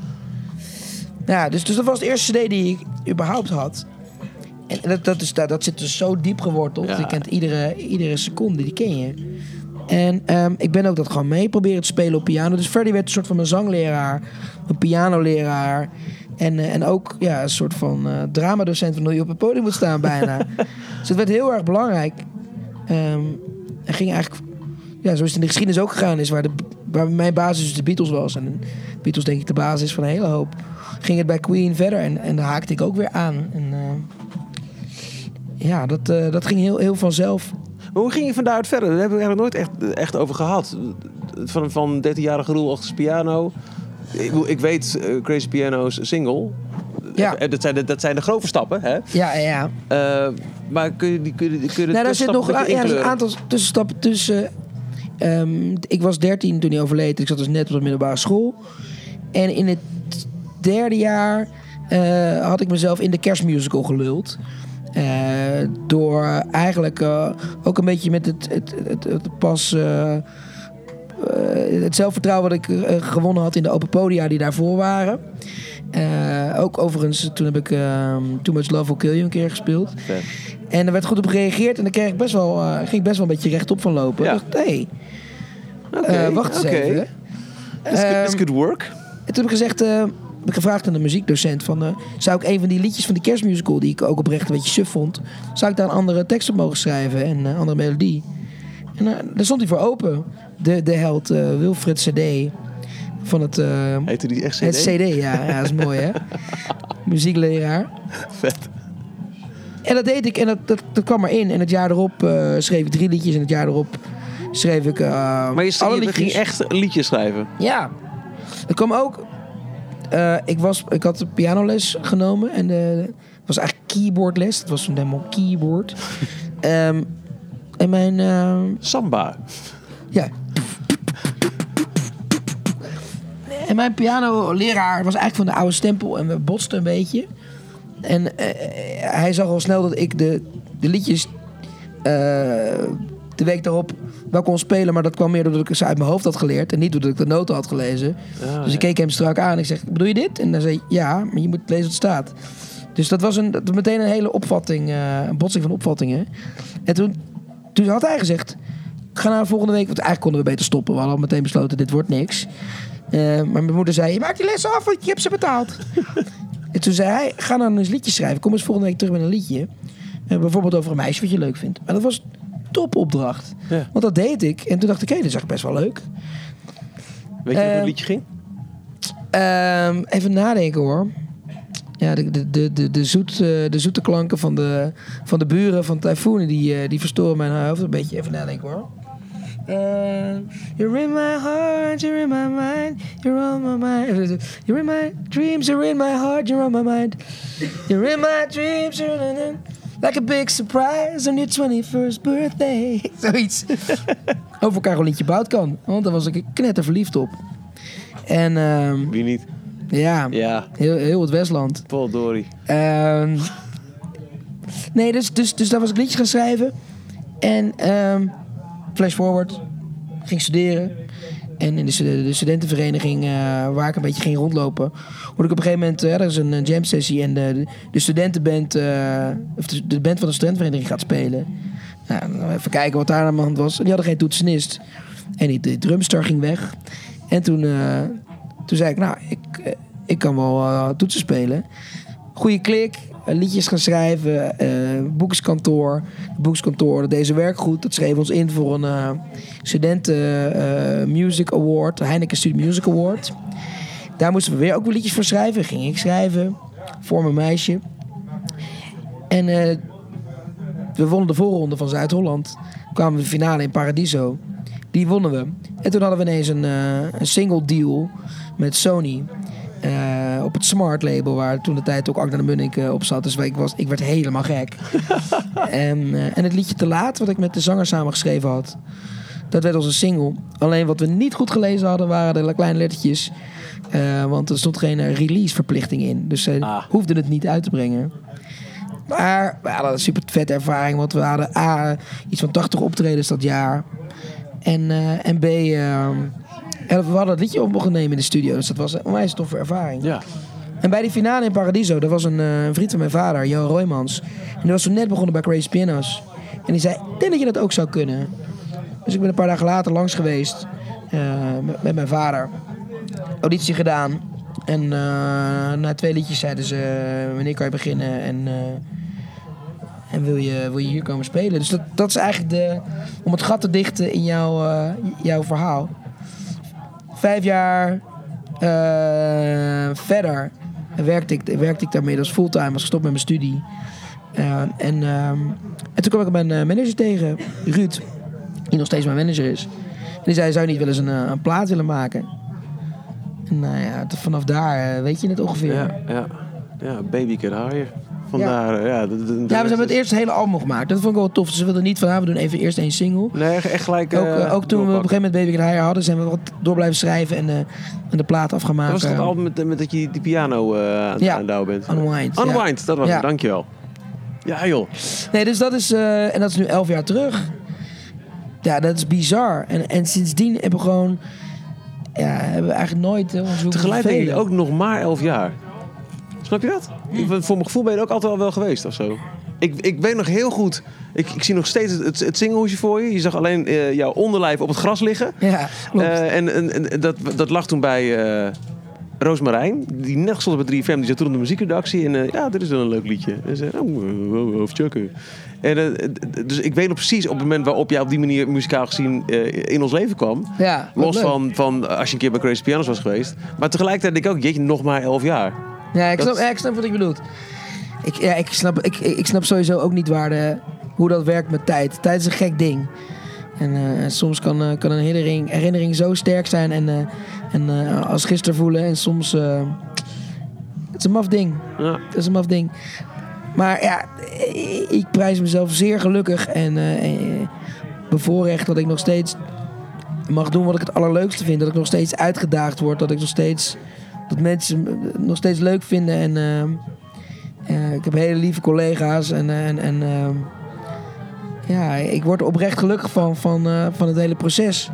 Ja, dus, dus dat was de eerste CD die ik überhaupt had. En dat, dat, is, dat, dat zit dus zo diep geworteld. Ja. Je kent iedere, iedere seconde, die ken je. En ehm, ik ben ook dat gewoon mee proberen te spelen op piano. Dus Freddie werd een soort van mijn zangleraar, mijn pianoleraar. En, eh, en ook ja, een soort van eh dramadocent van hoe je op het podium moet staan bijna. dus het werd heel erg belangrijk. Ehm en ging eigenlijk, ja, zoals het in de geschiedenis ook gegaan is, waar, de, waar mijn basis dus de Beatles was. En de Beatles denk ik de basis van een hele hoop ging het bij Queen verder en, en daar haakte ik ook weer aan. En, eh, ja, dat, dat ging heel, heel vanzelf. Maar hoe ging je van daaruit verder? Daar hebben we eigenlijk nooit echt, echt over gehad. Van, van 13-jarige Roel achter piano. Ik, ik weet eh, Crazy Piano's single. Ja. Eh, Dat zijn de, dat zijn de grove stappen, hè? Ja, ja. Eh, maar kun je, die- kun je, kun je Nou, daar zit nog ja, een er aantal tussenstappen tussen. Ehm, ik was 13 toen hij overleed. Ik zat dus net op de middelbare school. En in het derde jaar had ik mezelf in de kerstmusical geluld. Door eigenlijk ook een beetje met het, het, het, het pas. Eh, het zelfvertrouwen wat ik eh, gewonnen had in de open podia die daarvoor waren. Eh, ook overigens, toen heb ik ehm Too Much Love Will Kill You een keer gespeeld. En er werd goed op gereageerd en daar kreeg ik best wel, ging ik best wel een beetje rechtop van lopen. Ja. Ik dacht, eh, wacht eens even. This could, this Ehm, could work. en toen heb ik gezegd, heb ik gevraagd aan de muziekdocent van, zou ik een van die liedjes van die kerstmusical, die ik ook oprecht een beetje suf vond, zou ik daar een andere tekst op mogen schrijven en een andere melodie? En daar stond hij voor open. De, de held eh, Wilfred CD van het, eh, Heette die echt CD? het CD, ja, ja, dat is mooi hè. Muziekleraar. Vet. En dat deed ik en dat, dat, dat kwam erin. En het jaar erop eh, schreef ik drie liedjes en het jaar erop schreef ik eh Maar je, alle je liedjes. ging echt liedjes schrijven. Ja. Er kwam ook... eh, ik, was, ik had de pianoles genomen en het was eigenlijk keyboardles. Het was een demo keyboard. Ehm, en mijn... ehm, Samba. ja. En mijn pianoleraar was eigenlijk van de oude stempel en we botsten een beetje. En eh, hij zag al snel dat ik de, de liedjes eh, de week daarop wel kon spelen, maar dat kwam meer doordat ik ze uit mijn hoofd had geleerd en niet doordat ik de noten had gelezen. dus ik keek hem strak aan en ik zeg: Bedoel je dit? En dan zei hij: Ja, maar je moet lezen wat staat. Dus dat was, een, dat was meteen een hele opvatting, eh, een botsing van opvattingen. En toen, toen had hij gezegd: Ga nou volgende week, want eigenlijk konden we beter stoppen. We hadden al meteen besloten: Dit wordt niks. Eh, maar mijn moeder zei: Je maakt die lessen af, want je hebt ze betaald. en toen zei hij: Ga nou eens liedjes schrijven. Kom eens volgende week terug met een liedje. Eh, bijvoorbeeld over een meisje wat je leuk vindt. Maar dat was topopdracht. Ja. Want dat deed ik. En toen dacht ik: Hé, dit is eigenlijk best wel leuk. Weet je hoe Eh, het liedje ging? Ehm, even nadenken hoor. Ja, de, de, de, de, zoet, eh, de zoete klanken van de, van de buren van Typhoon, die, eh, die verstoren mijn hoofd een beetje. Even nadenken hoor. Eh, you're in my heart, you're in my mind, you're on my mind. You're in my dreams, you're in my heart, you're on my mind. You're in my dreams, you're in, like a big surprise on your 21st birthday. Zoiets. Over elkaar een liedje bouwt kan, want daar was ik knetter verliefd op. En ehm, Wie niet? ja, Ja, heel, heel het Westland. Paul Dory. Ehm, nee, dus, dus, dus daar was ik liedjes gaan schrijven. En ehm, flash forward, ging studeren. En in de, stu- de studentenvereniging eh, waar ik een beetje ging rondlopen... hoorde ik op een gegeven moment... eh, er is een, jam sessie en de, de studentenband... eh, of de, band van de studentenvereniging gaat spelen. Nou, even kijken wat daar aan de hand was. Die hadden geen toetsenist. En die, drumster ging weg. En toen, eh, toen zei ik, nou, ik, ik kan wel toetsen spelen. Goeie klik, liedjes gaan schrijven, eh boekskantoor. Boekskantoor, dat deed zijn werk goed. Dat schreef ons in voor een eh, studenten eh, music award, Heineken Student Music Award. Daar moesten we weer ook weer liedjes voor schrijven. Ging ik schrijven voor mijn meisje. En eh, we wonnen de voorronde van Zuid-Holland. Kwamen we de finale in Paradiso. Die wonnen we. En toen hadden we ineens een, eh, een single deal met Sony. Eh, op het Smart label, waar toen de tijd ook Agda de Munnik eh, op zat. Dus ik, was, ik werd helemaal gek. en, eh, en het liedje Te Laat, wat ik met de zanger samengeschreven had. Dat werd onze single. Alleen wat we niet goed gelezen hadden, waren de kleine lettertjes. Want er stond geen eh, release-verplichting in. Dus ze Ah. hoefden het niet uit te brengen. Maar we hadden een super vette ervaring. Want we hadden A, iets van 80 optredens dat jaar. En, en B, eh, en we hadden het liedje op mogen nemen in de studio. Dus dat was een onwijs toffe ervaring. Ja. En bij die finale in Paradiso, daar was een, eh, een vriend van mijn vader, Johan Roymans. En die was toen net begonnen bij Crazy Pianos. En die zei, ik denk dat je dat ook zou kunnen. Dus ik ben een paar dagen later langs geweest eh, met, met mijn vader. Auditie gedaan. En eh, na twee liedjes zeiden ze, wanneer kan je beginnen? En, en wil, je, wil je hier komen spelen? Dus dat, dat is eigenlijk de, om het gat te dichten in jouw, jouw verhaal. Vijf jaar eh, verder werkte ik, werkte ik daarmee als fulltime, was gestopt met mijn studie. Eh, en, ehm, en toen kwam ik mijn eh, manager tegen, Ruud, die nog steeds mijn manager is. Die zei, zou je niet wel eens een, plaat willen maken? En nou ja, vanaf daar weet je het ongeveer. Ja, ja. ja baby can hire. Vandaar, ja. ja, de- de- de- Ja, we hebben het eerste hele album gemaakt. Dat vond ik wel tof. Dus we wilden niet van, ah, we doen even eerst één single. Nee, echt gelijk... Ook, eh, eh, ook toen we op een gegeven moment Baby Can Hire hadden, zijn we wat door blijven schrijven en, eh, en de plaat af gaan Dat was het album met, met dat je die piano eh aan, Ja. aan het bent. Unwind, ja. Unwind, dat was het, dankjewel. Ja joh. Nee, dus dat is, en dat is nu elf jaar terug. Ja, dat is bizar. En, en sindsdien hebben we gewoon, ja, hebben we eigenlijk nooit ons hoeven Tegelijk denk ik vervelen. ook nog maar elf jaar. Snap je dat? Ik, voor mijn gevoel ben je er ook altijd al wel geweest of zo. Ik, ik weet nog heel goed. Ik, ik zie nog steeds het, het, het voor je. Je zag alleen eh, jouw onderlijf op het gras liggen. Ja, klopt. Eh, en en, en dat, dat lag toen bij eh Roosmarijn. Die net stond bij 3FM. Die zat toen op de muziekredactie. En ja, dit is wel een leuk liedje. En ze zei, oh, oh, oh, hoofdjakken. En, dus ik weet nog precies op het moment waarop jij op die manier muzikaal gezien in ons leven kwam. Ja, Los leuk. van, van als je een keer bij Crazy Pianos was geweest. Maar tegelijkertijd denk ik ook, jeetje, nog maar elf jaar. Ja, ik Dat- snap, ja, ik snap wat ik bedoelt. Ik, ja, ik, snap, ik, ik snap sowieso ook niet waar de, hoe dat werkt met tijd. Tijd is een gek ding. En eh, soms kan, eh, kan een herinnering, herinnering zo sterk zijn en, eh, en als gisteren voelen. En soms... het is een maf ding. Ja. Het is een maf ding. Maar ja, ik- prijs mezelf zeer gelukkig en eh, bevoorrecht dat ik nog steeds mag doen wat ik het allerleukste vind. Dat ik nog steeds uitgedaagd word. Dat ik nog steeds dat mensen me nog steeds leuk vinden. En ehm, eh, ik heb hele lieve collega's. En, eh, en, en ehm, ja, ik word er oprecht gelukkig van, van, eh, van het hele proces.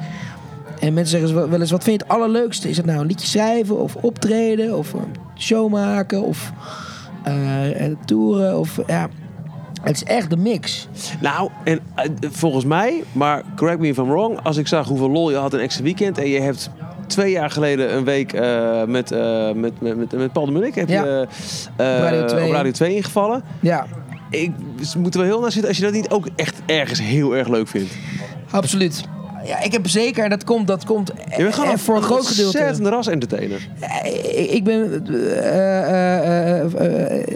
En mensen zeggen wel- eens, wat vind je het allerleukste? Is het nou een liedje schrijven of optreden of een show maken of eh, eh, toeren? Of, ja, het is echt de mix. Nou, en eh, volgens mij, maar correct me if I'm wrong, als ik zag hoeveel lol je had in extra weekend en je hebt twee jaar geleden een week eh, met, eh, met, met, met, met Paul de Munnik heb Ja. je eh, Radio 2. op Radio 2 ingevallen. Ja, Ik dus moeten we heel naar zitten als je dat niet ook echt ergens heel erg leuk vindt. absoluut. Ja, ik heb zeker, dat komt, dat komt Je bent gewoon eh, voor een groot gedeelte. ontzettend ras entertainer. Ik ben eh, eh, eh, eh,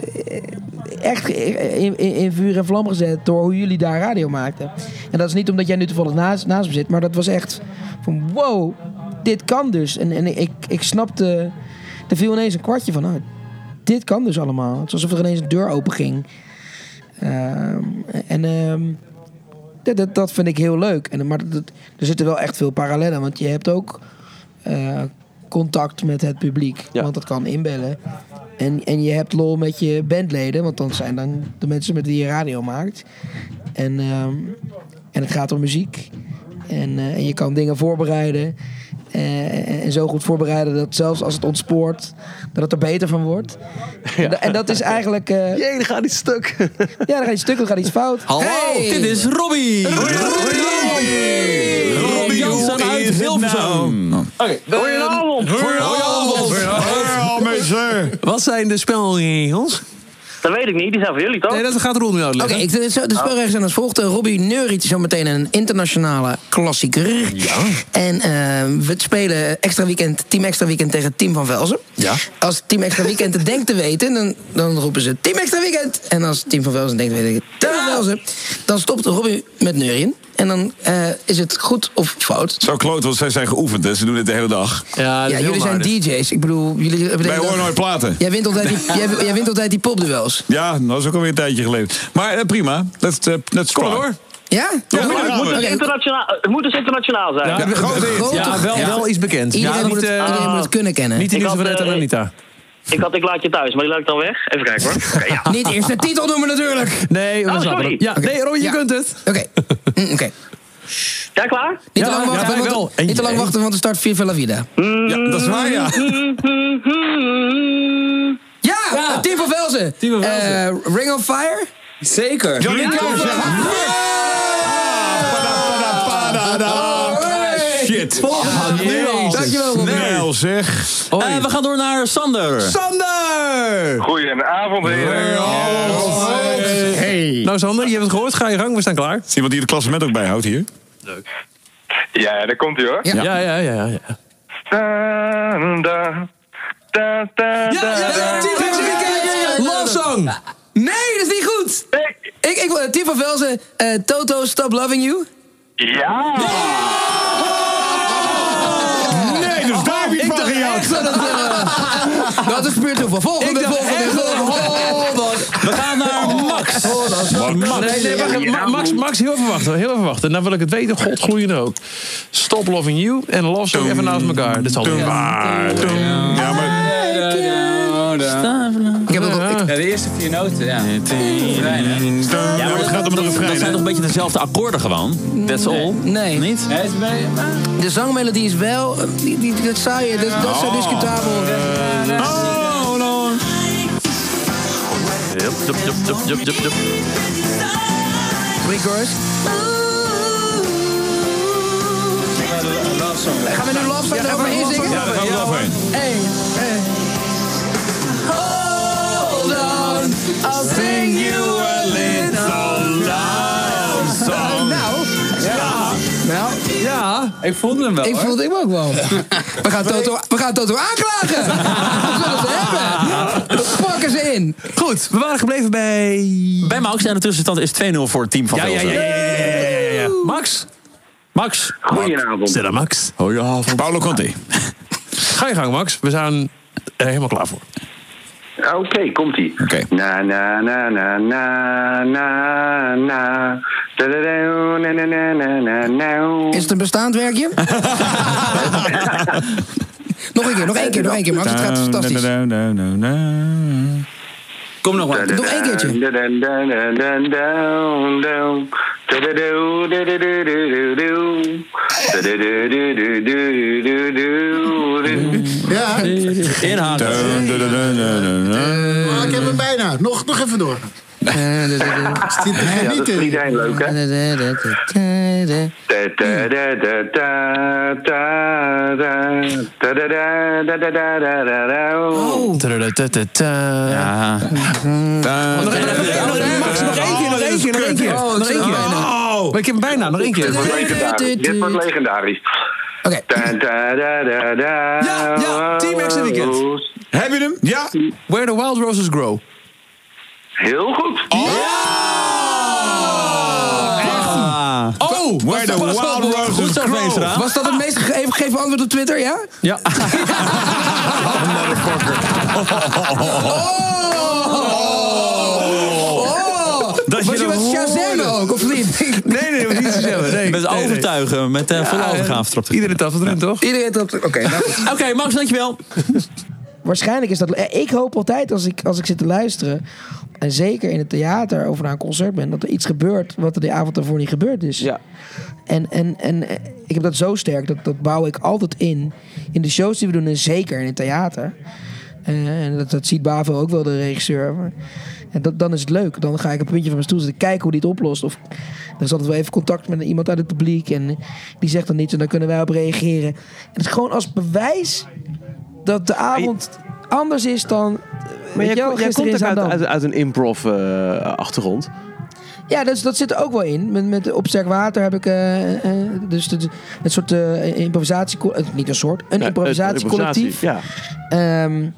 echt in, in, in vuur en vlam gezet door hoe jullie daar radio maakten. En dat is niet omdat jij nu toevallig naast, naast me zit, maar dat was echt van wow, dit kan dus. En, en ik, ik snapte, er viel ineens een kwartje van, nou, dit kan dus allemaal. Het was alsof er ineens een deur open ging. Ehm, en ehm, dat, dat, dat vind ik heel leuk. En, maar dat, dat- er zitten wel echt veel parallellen, want je hebt ook eh, contact met het publiek. Ja. Want dat kan inbellen. En, en je hebt lol met je bandleden, want dan zijn dan de mensen met wie je radio maakt. En, ehm, en het gaat om muziek. En, eh, en je kan dingen voorbereiden. Eh, en, zo goed voorbereiden dat zelfs als het ontspoort, dat het er beter van wordt. En, da- en dat is eigenlijk. eh, Jee, dan gaat iets stuk. ja, dan gaat iets stuk, dan gaat iets fout. Hallo, Hey! dit is Robbie. Robbie Jansen uit Hilversum. Oké, Goedenavond. Goedenavond mensen. wat zijn de spelregels? Dat weet ik niet, die zijn voor jullie toch? Nee, dat gaat Roel nu Oké, uitleggen. ik- de, de spelregels zijn als volgt. Eh, Robbie neuriet zometeen een internationale klassieker. Ja. En eh, we spelen extra weekend, team extra weekend tegen team van Velzen. Ja. Als team extra weekend het denkt te weten, dan, dan roepen ze team extra weekend. En als team van Velzen denkt te weten, team van Velzen. Dan stopt Robbie met neurien. En dan eh, is het goed of fout. Zo kloot, want zij zijn geoefend, hè. Ze doen het de hele dag. Ja, dat is jullie zijn. DJ's. Ik bedoel, jullie hebben de Wij hele horen nooit platen. Jij wint altijd die, jij, jij wint altijd die popduels. Ja, dat is ook alweer een tijdje geleden. Maar eh, prima, let's, uh, let's Kom door. Ja? Ja. Het, is internationaal, het moet dus internationaal zijn. Ja, Ja, grote hit. grote- Ja, wel, Ja. wel iets bekend. Iedereen, ja, moet, het, iedereen moet het kunnen kennen. niet de Ik nieuwste had, van Anita. Ik had ik laat je thuis, maar die laat ik dan weg. Even kijken hoor. Oké, ja. Niet eerst de titel noemen natuurlijk. Nee, we Oh, sorry. het. Ja, nee, Robbie, je Ja. kunt het. Oké. Mm, Oké. Ja, klaar? Niet te Ja, lang ja, wachten, want, niet te lang wachten, want er start Viva la Vida. Ja, dat is waar, ja. Ja, team van Velzen. Team van Velzen. Eh, Ring of Fire. Zeker. Johnny Cash. Shit. Dankjewel. Snel zeg. Eh, we gaan door naar Sander. Sander! Goedenavond, heren. Hey. Nou Sander, je hebt het gehoord. Ga je gang, we staan klaar. Is iemand die het klassement ook bijhoudt hier? Ja, daar komt hij hoor. Ja. Ja, ja, ja. ja. Da, da, da. Love song. Nee, dat is niet goed. Ik, ik, van Velzen, eh, Toto, Stop Loving You. Ja! Dat is puur toeval. Volgende, volgende, dat- volgende. We gaan naar Max. Nee, nee, wacht even. Ma- Max, Max, heel even wachten. Heel even wachten. Nou wil ik het weten. God gloeiende ook. Stop Loving You en Love Song even naast elkaar. Dit is al ja, maar Ik heb dat ook... ik- Ja, de eerste vier noten, ja. ja, maar het gaat om de Dat refrein. zijn hè? toch een beetje dezelfde akkoorden gewoon? That's all? Nee. Niet? De zangmelodie is wel... Die, die, dat zou je... Dat, dat is zo discutabel. No. Jup, jup, jup, jup, jup, jup, jup. Pre-chorus. Gaan we nu Love Song eroverheen zingen? Ja, daar gaan we overheen. Hey, hey. Hold on, I'll sing you a little love song. Nou, ja. Nou, Ja. Ik voelde hem wel. ik voelde hem ook wel. We gaan Toto, we gaan Toto aanklagen. Dat zullen ze hebben. Pakken ze in. Goed, we waren gebleven bij... Bij Max en de tussenstand is 2-0 voor het team van Ja, ja, Velzen. ja, ja, ja, ja, ja, ja. Max? Max. Goedenavond. Stella Max. Paolo Conte. Ga je gang, Max. We zijn er helemaal klaar voor. Oké, komt-ie. Oké. Na, na, na, na, na, na, na. Da-da-da, na, na, na, na, na, na. Is het een bestaand werkje? nog een keer, nog één keer, nog één keer, Max. Het gaat fantastisch. Kom nog maar. Nog één keertje. Ja, Inhaken. maar ik heb hem bijna. Nog, nog even door. Zit Ja, dat is genieten. iedereen leuk, hè? Oh. Ja. Nog één keer, Max, nog één keer, nog één keer, nog één keer. Oh, Nog één keer. oh. Maar ik heb hem bijna, nog één keer. Dit wordt legendarisch. Dit wordt legendarisch. Oké. Ja, ja, Team X Weekend. Heb je hem? Ja. Where the Wild Roses Grow. Heel goed. Oh, Where the wild roses grow. Was dat het meest ge- even gegeven antwoord op Twitter, ja? Ja. Oh! Dat Was je dat met Shazam ook, of niet? Nee, nee, niet. Nee, Met nee, nee. overtuigen, met eh volle overgave erop. Iedereen tapt het erin, toch? Iedereen trapt... Oké, nou goed. Oké, Max, dankjewel. Waarschijnlijk is dat... eh, Ik hoop altijd als ik, als ik zit te luisteren... en zeker in het theater of naar een concert ben... dat er iets gebeurt wat er die avond daarvoor niet gebeurd is. Ja. En, en, en ik heb dat zo sterk, dat, dat bouw ik altijd in. In de shows die we doen en zeker in het theater. En dat, dat ziet Bavo ook wel, de regisseur. Maar- En dat, dan is het leuk. Dan ga ik een puntje van mijn stoel zitten kijken hoe die het oplost. Of er is altijd wel even contact met iemand uit het publiek. En die zegt dan iets en dan kunnen wij op reageren. En het is gewoon als bewijs dat de avond anders is dan... Maar jij, komt ook uit, uit, uit een improv-achtergrond. Ja, dat, is- dat zit er ook wel in. Met, met op sterk water heb ik eh, eh, dus de, een soort eh, improvisatie, eh, niet een soort, een improvisatiecollectief. Ja, Ehm,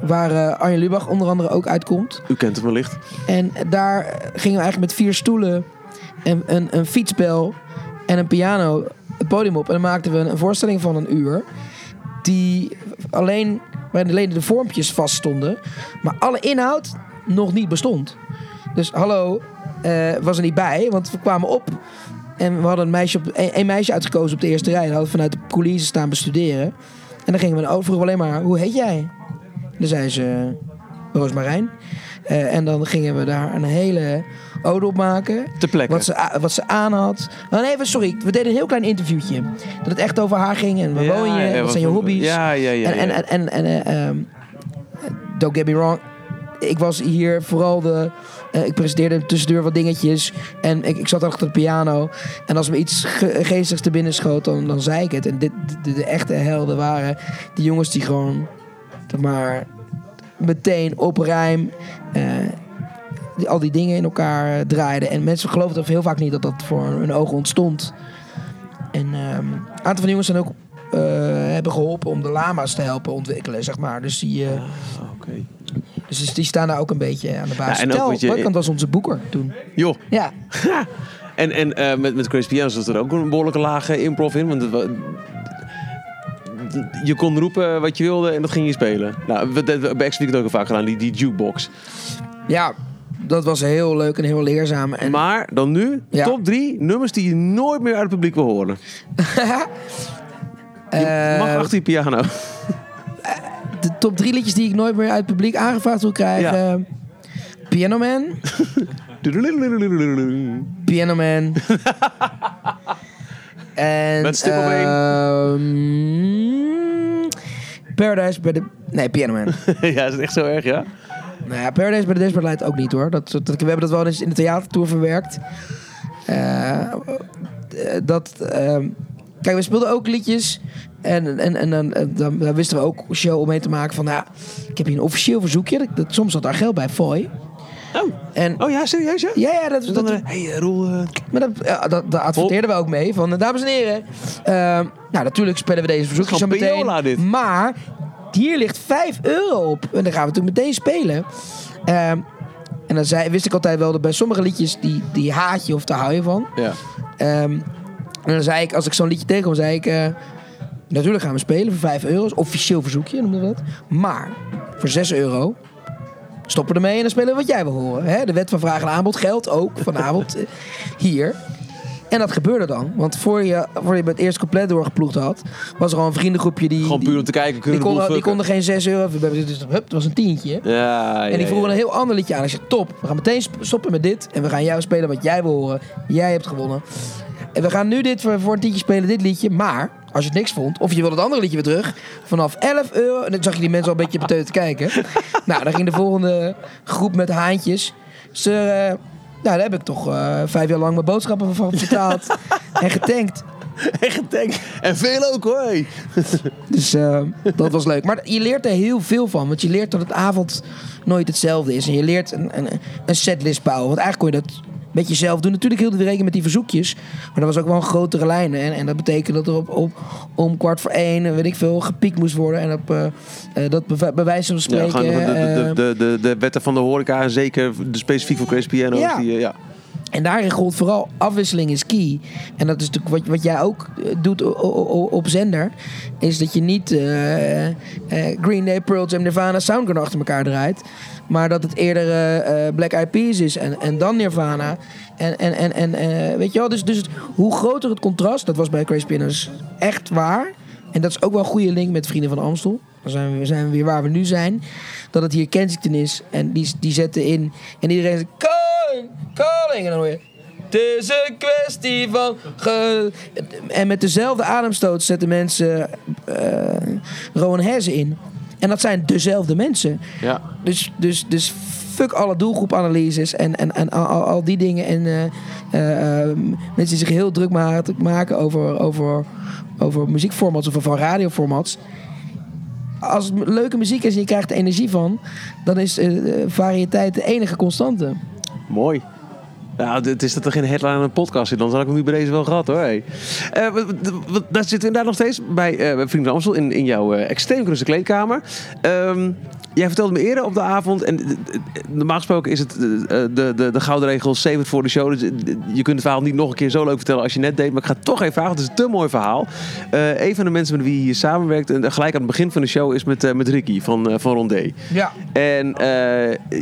waar eh, Arjen Lubach onder andere ook uitkomt. u kent hem wellicht. En daar gingen we eigenlijk met vier stoelen, en, een, een fietsbel en een piano het podium op. En dan maakten we een voorstelling van een uur. Die alleen, waarin alleen de vormpjes vaststonden. Maar alle inhoud nog niet bestond. Dus hallo, eh, was er niet bij, want we kwamen op. En we hadden een meisje, op, een, meisje uitgekozen op de eerste rij. En hadden we vanuit de coulissen staan bestuderen. En dan gingen we over alleen maar, hoe heet jij? Dan zei ze, Roosmarijn. Eh, en dan gingen we daar een hele ode op maken. Te plekke. Wat ze, wat ze aan had. Oh, nee, sorry. We deden een heel klein interviewtje. Dat het echt over haar ging. En waar Ja, woon je? ja, wat zijn je hobby's? ja, ja, ja, En, en, en, en, en, eh, ehm, don't get me wrong. Ik was hier vooral de... eh, ik presenteerde tussendoor wat dingetjes. En ik, ik zat achter de piano. En als me iets ge- geestigs te binnen schoot, dan, dan zei ik het. En dit, de, de echte helden waren die jongens die gewoon... maar meteen op rijm... eh, die, al die dingen in elkaar eh, draaiden. En mensen geloofden heel vaak niet dat dat voor hun ogen ontstond. En ehm, een aantal van die jongens zijn ook eh, hebben geholpen om de lama's te helpen ontwikkelen, zeg maar. Dus die, eh, dus die staan daar ook een beetje aan de basis. Ja, Tel, je- was onze boeker toen. Joh. Ja. En, en met, met Chris zat er ook een behoorlijke lage improv in. Want het je kon roepen wat je wilde en dat ging je spelen. Nou, we- dat- bij het ook al vaak gedaan, die, die jukebox. Ja, dat was heel leuk en heel leerzaam. En Maar dan nu, Ja. top drie nummers die je nooit meer uit het publiek wil horen. Je mag achter je piano. de top drie liedjes die ik nooit meer uit het publiek aangevraagd wil krijgen. Piano Man. Piano Man. En, Met stip op één. ehm, Paradise bij de... Nee, Piano Man. ja, is het echt zo erg, ja? nou ja, Paradise bij de Desperate Light ook niet hoor. Dat, dat, we hebben dat wel eens in de theatertour verwerkt. Eh, eh, dat... ehm, kijk, we speelden ook liedjes... En, en, en dan, en dan, dan wisten we ook show om mee te maken van... Ja, ik heb hier een officieel verzoekje. Dat, dat- soms zat daar geld bij, Foy. Oh. En, oh ja, serieus ja? Ja, ja. Dat, dan, dat, hey, Roel... eh, maar dat, ja, dat, daar adverteerden we ook mee. Van, eh, dames en heren. ehm, nou, natuurlijk spelen we deze verzoekjes zo meteen. Dit. Maar hier ligt 5 euro op. En dan gaan we natuurlijk meteen spelen. Ehm, en dan zei, wist ik altijd wel dat bij sommige liedjes... die, die haat je of daar hou je van. ja. Ehm, en dan zei ik, als ik zo'n liedje tegenkwam, zei ik... eh, natuurlijk gaan we spelen voor 5 euro. Officieel verzoekje, noemde dat. Maar voor 6 euro stoppen ermee en dan spelen we wat jij wil horen. Hè? De wet van vraag en aanbod geldt ook vanavond eh, hier. En dat gebeurde dan. Want voor je, voor je het eerste compleet doorgeploegd had... was er al een vriendengroepje die... Gewoon puur om te kijken, kunnen die die konden geen 6 euro... Dus, hup, het was een tientje. Ja, En die ja, vroegen ja. een heel ander liedje aan. Ik zei, top, we gaan meteen stoppen met dit. En we gaan jou spelen wat jij wil horen. Jij hebt gewonnen. En we gaan nu dit voor, voor een tientje spelen, dit liedje. Maar, als je het niks vond, of je wil het andere liedje weer terug. Vanaf 11 euro. En dan zag je die mensen al een beetje beteut kijken. nou, dan ging de volgende groep met haantjes. Ze, eh, nou, daar heb ik toch eh, vijf jaar lang mijn boodschappen van betaald. en getankt. En getankt. En veel ook hoor. Dus eh, dat was leuk. Maar je leert er heel veel van. Want je leert dat het avond nooit hetzelfde is. En je leert een, een, een setlist bouwen. Want eigenlijk kon je dat met jezelf doen. Natuurlijk hielden we rekening met die verzoekjes. Maar dat was ook wel een grotere lijn. En, en dat betekent dat er op, op, om kwart voor één, weet ik veel, gepiekt moest worden. En op, eh, eh, dat bij, bij wijze van Ja, spreken... de, de, eh, de, de, de wetten van de horeca, en zeker de specifiek voor Chris Piano. Ja. Die, eh, ja. En daarin gold vooral afwisseling is key. En dat is natuurlijk wat, wat jij ook eh, doet op zender. Is dat je niet eh, eh, Green Day, Pearl Jam, Nirvana, Soundgarden achter elkaar draait. Maar dat het eerder Black Eyed Peas is en, en dan Nirvana. En, en, en, en weet je wel, dus, dus hoe groter het contrast, dat was bij Crazy Pinners echt waar. En dat is ook wel een goede link met Vrienden van Amstel. Dan zijn we, zijn we weer waar we nu zijn. Dat het hier Kensington is. En die, die zetten in. En iedereen zegt... Calling, calling. En dan hoor je... Het is een kwestie van... Ge... En met dezelfde ademstoot zetten mensen... eh Rowan Herzen in. En dat zijn dezelfde mensen. Ja. Dus, dus, dus fuck alle doelgroepanalyses en, en, en al, die dingen. En eh, eh, eh, mensen die zich heel druk ma- maken over, over, over muziekformats of van radioformats. Als het leuke muziek is en je krijgt er energie van, dan is variëteit de enige constante. Mooi. Nou, het is dat er geen headline aan een podcast zit, dan had ik hem nu bij deze wel gehad hoor. Eh, daar zitten we inderdaad nog steeds bij, eh bij Vrienden in, in jouw eh, extreem kleedkamer. Ehm, jij vertelde me eerder op de avond, en eh, eh, normaal gesproken is het eh, de, de, de gouden regel, save het voor de show. Dus, je kunt het verhaal niet nog een keer zo leuk vertellen als je net deed, maar ik ga het toch even vragen, het is een te mooi verhaal. Eh, een van de mensen met wie je hier samenwerkt, en gelijk aan het begin van de show, is met, met Ricky van, eh, van Rondé. Ja. En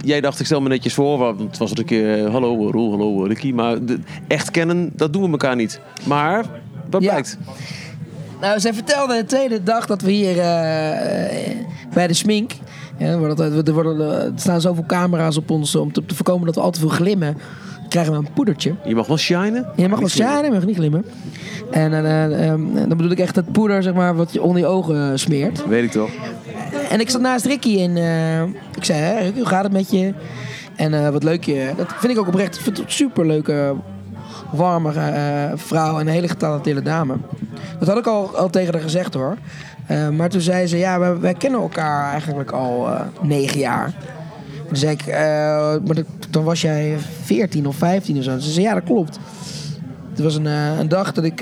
jij dacht, ik stel me netjes voor, want het was een keer, hallo Roel, hallo Ricky. Maar de- echt kennen, dat doen we elkaar niet. Maar, wat blijkt? Nou, zij vertelde de tweede dag dat we hier bij de smink. Ja, er, worden altijd, er, worden, er staan zoveel camera's op ons om te, te voorkomen dat we al te veel glimmen. Krijgen we een poedertje. Je mag wel shinen. Je mag wel shinen, je mag niet glimmen. En eh, eh, ehm, dan bedoel ik echt het poeder zeg maar, wat je onder je ogen eh, smeert. Weet ik toch. En ik zat naast Ricky en eh, ik zei, hè, Ricky, hoe gaat het met je? En eh, wat leuk je. Dat vind ik ook oprecht. Ik vind het een superleuke, warme eh, vrouw en een hele getalenteerde dame. Dat had ik al, al tegen haar gezegd hoor. Eh, maar toen zei ze, ja, wij, kennen elkaar eigenlijk al eh, negen jaar. Toen zei ik, eh, maar dan was jij 14 of 15 of zo. Ze zei, ja, dat klopt. Het was een, een dag dat ik...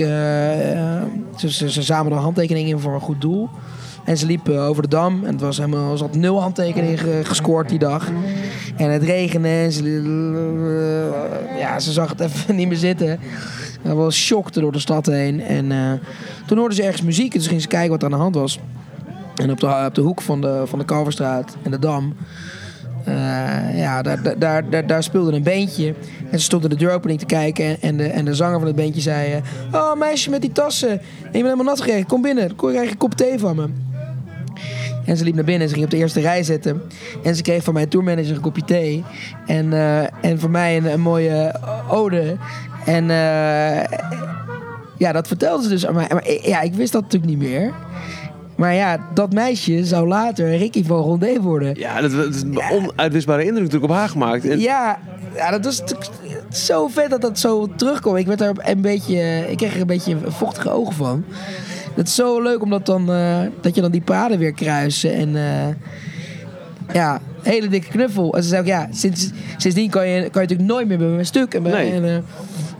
ze, ze, ze zamen een handtekening in voor een goed doel. En ze liep over de dam. En het was helemaal, ze had nul handtekeningen ge- gescoord die dag. En het regende. En ze, ja, ze zag het even niet meer zitten. Hij was shockte door de stad heen. En eh, toen hoorde ze ergens muziek. En toen ging ze kijken wat er aan de hand was. En op de, op de hoek van de, van de Kalverstraat en de Dam... eh, ja, daar, daar- daar, daar, speelde een beentje. En ze stond in de deuropening te kijken. En, de, en de zanger van het beentje zei... eh, oh, meisje met die tassen. En je bent helemaal nat gekregen. Kom binnen. Kom krijg je een kop thee van me. En ze liep naar binnen en ze ging op de eerste rij zitten. En ze kreeg van mijn tourmanager een kopje thee. En, en voor mij een, een mooie ode. En eh, ja, dat vertelde ze dus aan mij. Maar ik- ja, ik wist dat natuurlijk niet meer. Maar ja, dat meisje zou later Ricky van Rondé worden. Ja, dat, dat is een onuitwisbare indruk natuurlijk op haar gemaakt. En, Ja, ja, dat was zo vet dat dat zo terugkwam. Ik werd er een beetje, ik kreeg er een beetje vochtige ogen van. Het is zo leuk omdat dan, eh, dat je dan die paden weer kruisen en eh, ja, hele dikke knuffel. En ze zei ook ja, sinds, sindsdien kan je, kan je natuurlijk nooit meer bij mijn stuk en bij, Nee. en, eh,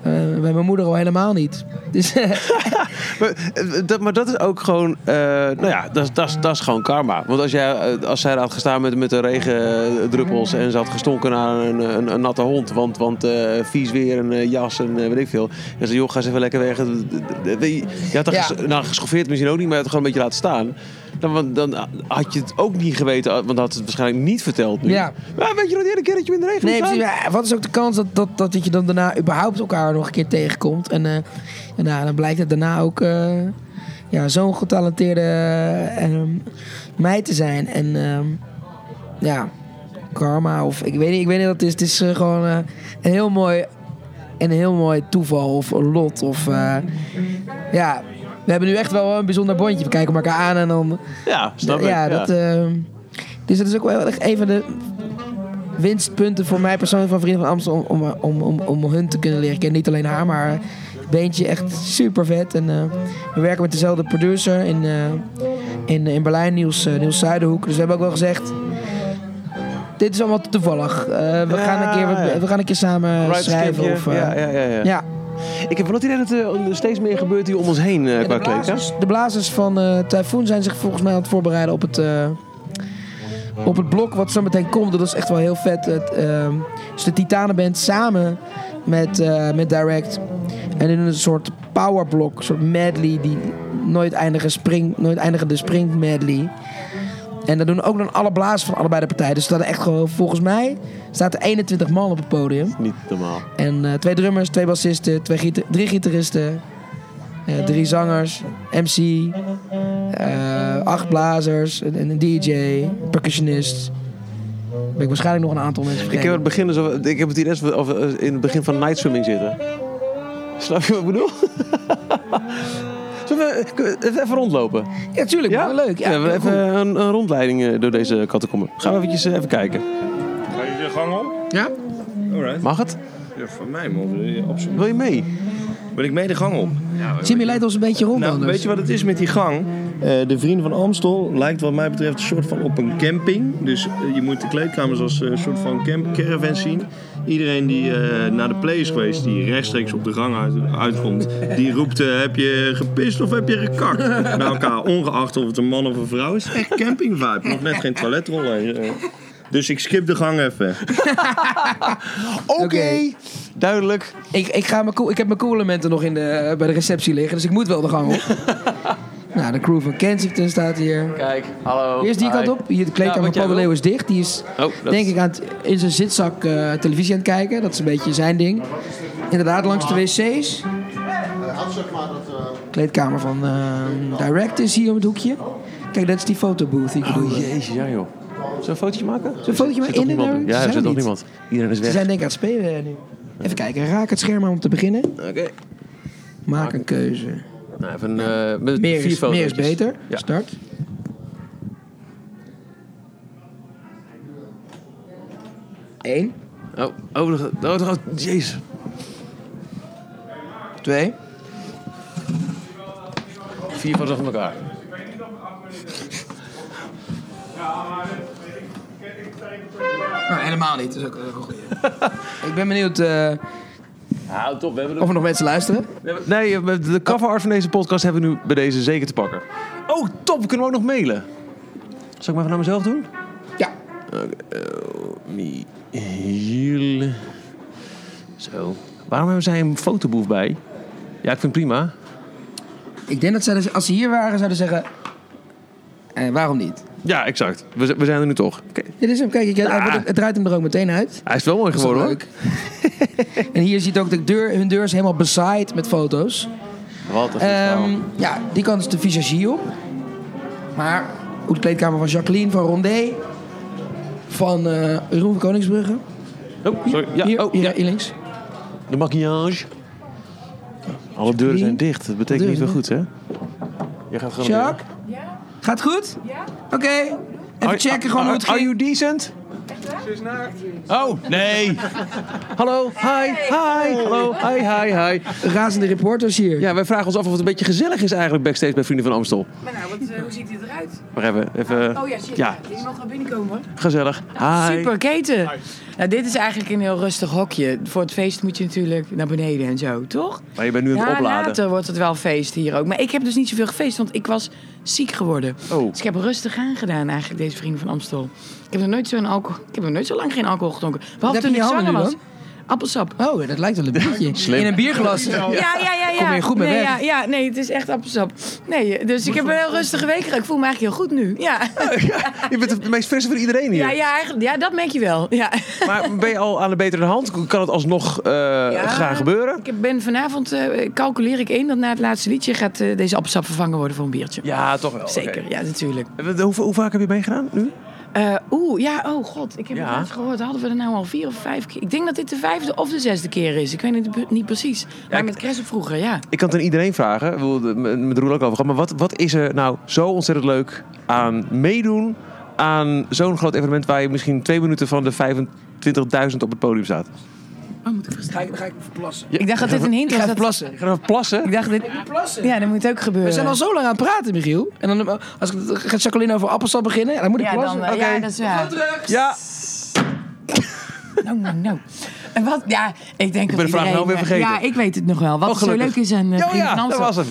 eh, bij mijn moeder al helemaal niet. Dus maar, eh, dat, maar dat is ook gewoon, eh, nou ja, dat, is- dat, dat is gewoon karma. Want als, jij, als zij er had gestaan met, met de regendruppels en ze had gestonken naar een, een, een natte hond, want, want vies weer, een jas en weet ik veel. En ze joh, ga eens even lekker weg. Je had er Ja. ges- nou, geschoffeerd misschien ook niet, maar je had het gewoon een beetje laten staan. Dan, dan had je het ook niet geweten, want dan had het waarschijnlijk niet verteld nu. Ja. Maar weet je nog dat je in de regen Nee, precies. Maar wat is ook de kans dat, dat, dat je dan daarna überhaupt elkaar nog een keer tegenkomt? En, eh, en nou, dan blijkt het daarna ook eh, ja, zo'n getalenteerde eh, ehm, meid te zijn. En ehm, ja, karma of ik weet niet, ik weet niet wat het is. Het is eh, gewoon eh, een heel mooi een heel mooi toeval of een lot. Of, eh, ja, we hebben nu echt wel een bijzonder bondje. We kijken elkaar aan en dan... Ja, snap ik. Ja, dat, eh, dus dat is ook wel echt een van de winstpunten voor mij persoonlijk van Vrienden van Amsterdam om, om, om, om, om hun te kunnen leren kennen. Niet alleen haar, maar het beentje echt super vet. En eh, we werken met dezelfde producer in, eh, in, in Berlijn, Niels, eh, Niels Zuiderhoek. Dus we hebben ook wel gezegd, dit is allemaal toevallig. Eh, we, Ja, gaan een keer, we gaan een keer samen schrijven. Of, eh, ja, ja, ja, ja. Ik heb wel het idee dat er eh, steeds meer gebeurt hier om ons heen eh, qua de, blazers, de blazers van eh Typhoon zijn zich volgens mij aan het voorbereiden op het, op het blok wat zo meteen komt. Dat is echt wel heel vet. Het, ehm, dus de Titanenband samen met, met Direct. En in een soort powerblok, een soort medley, die nooit eindige spring, nooit eindigende spring medley. En dat doen ook dan alle blazers van allebei de partijen. Dus staat echt gewoon, volgens mij, staat er 21 man op het podium. Niet normaal. En eh, twee drummers, twee bassisten, twee gita- drie gitaristen, eh, drie zangers, MC, eh, acht blazers, een, een DJ, percussionist. Ben ik waarschijnlijk nog een aantal mensen Ik heb, vergeten. het begin dus, ik heb het dat we of, in het begin van night swimming zitten. Snap je wat ik bedoel? Zullen we kunnen we even rondlopen? Ja, tuurlijk. Ja? Leuk. Ja, Ja, we even een, een rondleiding eh, door deze catacombe. Gaan we eventjes eh, even kijken. Ga je de gang op? Ja. Alright. Mag het? Ja, van mij mogen we absoluut. Wil je mee? Wil ik mee de gang op? Jimmy leidt ons een beetje rond Nou, anders. weet je wat het is met die gang? Eh, de Vrienden van Amstel lijkt wat mij betreft een soort van op een camping. Dus eh, je moet de kleedkamers als eh, een soort van camp caravan zien. Iedereen die eh, naar de play is geweest, die rechtstreeks op de gang uit, uitkomt, die roept: eh, heb je gepist of heb je gekakt? Naar elkaar, ongeacht of het een man of een vrouw is. Echt camping vibe. Nog net geen toiletrollen. eh. Dus ik skip de gang even. Oké, duidelijk. Ik, ik, ga mijn ik heb mijn koelementen nog in de, bij de receptie liggen, dus ik moet wel de gang op. nou, de crew van Kensington staat hier. Kijk, hallo. Eerst die Hi. kant op. Hier de kleedkamer wat van Paul de is dicht. Die is Oh, denk is- ik aan het, in zijn zitzak eh, televisie aan het kijken. Dat is een beetje zijn ding. Inderdaad, langs de wc's. Kleedkamer van eh, Direct is hier op het hoekje. Kijk, dat is die fotobooth die ik bedoelde. Oh jezus, ja joh. Zullen we een fotootje maken? Zo'n fotootje Zit maar toch in niemand? daar- Ja, ze er zit nog niemand. Iedereen is Ze weg. zijn denk ik aan het spelen eh, nu. Even kijken, raak het scherm aan om te beginnen. Oké. Maak een keuze. Nou, even eh, met Meer is, meer is beter. Ja. Start. Eén. Oh, oh, oh, oh, jezus. Twee. Vier foto's achter elkaar. Nou, helemaal niet. Dat is ook, een goeie. ik ben benieuwd. eh, Nou, top. We hebben Of er nog mensen luisteren? Nee, eh, de cover art van deze podcast hebben we nu bij deze zeker te pakken. Oh, top. We kunnen hem ook nog mailen. Zal ik maar even naar mezelf doen? Ja. Michiel. Zo. Waarom hebben zij een fotoboef bij? Ja, ik vind het prima. Ik denk dat zij, dus- als ze hier waren, zouden zeggen... Eh, waarom niet? Ja, exact. We, we zijn er nu toch. Oké. Dit is hem. Kijk, ik, Ah. het, het draait hem er ook meteen uit. Hij is wel mooi geworden hoor. leuk. en hier ziet ook de deur, hun deur is helemaal bezaaid met foto's. Wat Ehm, verhaal. ja, die kant is de visagie op. Maar ook de kleedkamer van Jacqueline, van Rondé. Van eh Jeroen van Koningsbrugge. Oh, sorry. Ja, hier, oh, hier, ja. hier links. De maquillage. Alle deuren zijn dicht. Dat betekent niet veel goed, hè? Je gaat gewoon... Jacques? Gaat goed? Ja. Oké. Even checken gewoon hoe het Are ging. you decent? Oh, nee. Hallo, hi, hi, hallo, hi, hi, hi. Razende reporters hier. Ja, wij vragen ons af of het een beetje gezellig is eigenlijk backstage bij Vrienden van Amstel. Maar nou, wat, eh, hoe ziet dit eruit? Maar even, even... Oh ja, shit. Ja, Ja. Je mag wel binnenkomen. gezellig. Hi. Super, Keten. Nou, dit is eigenlijk een heel rustig hokje. Voor het feest moet je natuurlijk naar beneden en zo, toch? Maar je bent nu aan het ja, opladen. later wordt het wel feest hier ook. Maar ik heb dus niet zoveel gefeest, want ik was ziek geworden. Oh. Dus ik heb rustig aangedaan eigenlijk, deze vrienden van Amstel. Ik heb nog nooit, zo'n alcohol, ik heb nog nooit zo lang geen alcohol gedronken. Behalve heb toen je ik zwanger nu was. Appelsap. Oh, dat lijkt wel een biertje. In een bierglas. Ja, ja, ja. ja. Kom je goed mee nee, weg. Ja, ja, nee, het is echt appelsap. Nee, dus ik heb een heel rustige week gehad. Ik voel me eigenlijk heel goed nu. Ja, Je bent de meest frisse van iedereen hier. ja, ja, eigenlijk, ja dat merk je wel. Ja. Maar ben je al aan de betere hand? Kan het alsnog eh, gaan gebeuren? Ik ben vanavond, eh, calculeer ik in dat na het laatste liedje gaat eh, deze appelsap vervangen worden voor een biertje. Ja, toch wel. Zeker, ja, natuurlijk. Hoe, hoe vaak heb je meegedaan nu? Eh, Oeh, ja, oh god, ik heb het laatst gehoord. Hadden we er nou al vier of vijf keer? Ik denk dat dit de vijfde of de zesde keer is. Ik weet het niet precies. Maar ik- met Cres vroeger, ja. Ik kan het aan iedereen vragen. Met Roel ook over gehad. Maar wat, wat is er nou zo ontzettend leuk aan meedoen aan zo'n groot evenement waar je misschien twee minuten van de 25.000 op het podium staat? Oh, moet ik Ga ik, ga ik even plassen. Ik dacht dat dit een hint Ik was. ga Dat... even plassen. Je gaat even plassen? Ik dacht dit... plassen. Ja, dat moet ook gebeuren. We zijn al zo lang aan het praten, Michiel. En dan, als ik, gaat Jacqueline over appelsap beginnen, dan moet ik Ja, plassen. dan, ja, dat is waar. Ja. Nou, nou, nou. En wat, ja, ik denk ben dat de vraag nou weer vergeten. Ja, ik weet het nog wel. Wat Oh, zo leuk is aan uh, Ja, ja, dat was hem.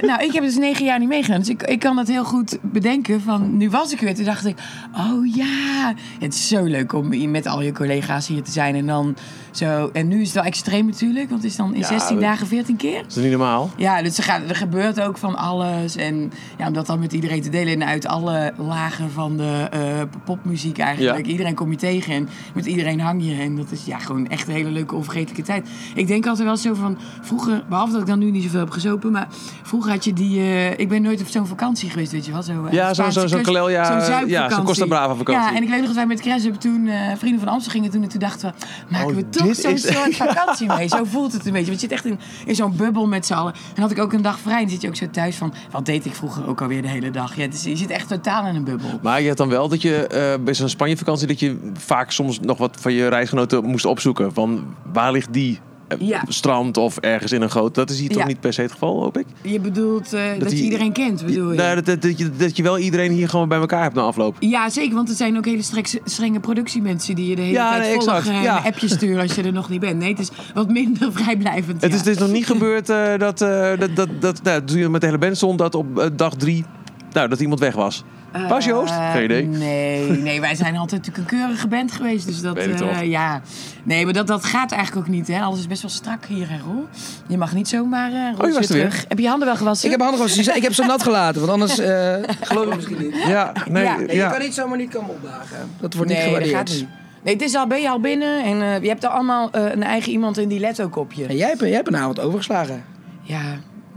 nou, ik heb dus negen jaar niet meegedaan. Dus ik, ik kan dat heel goed bedenken. Van, nu was ik er weer. Toen dacht ik, oh ja. Het is zo leuk om met al je collega's hier te zijn. En dan zo... En nu is het wel extreem natuurlijk. Want het is dan in Ja, 16 we- dagen 14 keer. Dat is niet normaal. Ja, dus er, gaat, er gebeurt ook van alles. En ja, om dat dan met iedereen te delen. En uit alle lagen van de eh, popmuziek eigenlijk. Ja. Iedereen kom je tegen en met iedereen hang je. En dat is ja, gewoon echt een hele leuke onvergetelijke tijd. Ik denk altijd wel zo van... Vroeger, behalve dat ik dan nu niet zoveel heb gezopen. Maar vroeger had je die... eh, ik ben nooit op zo'n vakantie geweest, weet je wel. Zo, eh, Ja, zo'n- zo'n kust, Kalel, ja, ja, zo'n. Costa Brava vakantie. Ja, en ik weet nog dat wij met Cressup toen eh, Vrienden van Amsterdam gingen toen. En toen dachten we, maken Oh, we toch dit zo'n is- soort vakantie mee. Zo voelt het een beetje. Want je zit echt in, in zo'n bubbel met z'n allen. En had ik ook een dag vrij. En zit je ook zo thuis van, wat deed ik vroeger ook alweer de hele dag. Ja, dus je zit echt totaal in een bubbel. Maar je had dan wel dat je eh, bij zo'n Spanje-vakantie... dat je vaak soms nog wat van je reisgenoten moest opzoeken. Van waar ligt die? Eh, Ja. Strand of ergens in een groot... Dat is hier toch niet per se het geval, hoop ik? Je bedoelt eh, dat, je iedereen kent, bedoel je? Nou, dat, dat, dat je, dat je wel iedereen hier gewoon bij elkaar hebt na afloop. Ja, zeker, want het zijn ook hele strek- strenge productiemensen die je de hele Ja, tijd nee, volgen en ja. een appje sturen als je er nog niet bent. Nee, het is wat minder vrijblijvend. Het, is, het is nog niet gebeurd eh, dat, eh, dat, dat, dat nou, met de hele band stond... dat op dag drie nou, dat iemand weg was. Was Joost? Eh, Geen idee. Nee, nee, wij zijn altijd natuurlijk een keurige band geweest. Dus dat, Weet eh, toch. ja. Nee, maar dat, dat gaat eigenlijk ook niet. Hè. Alles is best wel strak hier, hè, Roel? Je mag niet zomaar uh, Oh, je was er weer. terug. Heb je je handen wel gewassen? Ik heb handen gewassen. Ik heb ze nat gelaten, want anders eh geloof ik misschien niet. Ja, nee, Ja. Je kan niet zomaar niet komen opdagen. Dat wordt niet nee, dat gewaardeerd. gaat niet. Nee, het is al, ben je al binnen en eh, je hebt er allemaal eh, een eigen iemand in die let ook op je. En jij hebt, jij hebt een avond overgeslagen. Ja,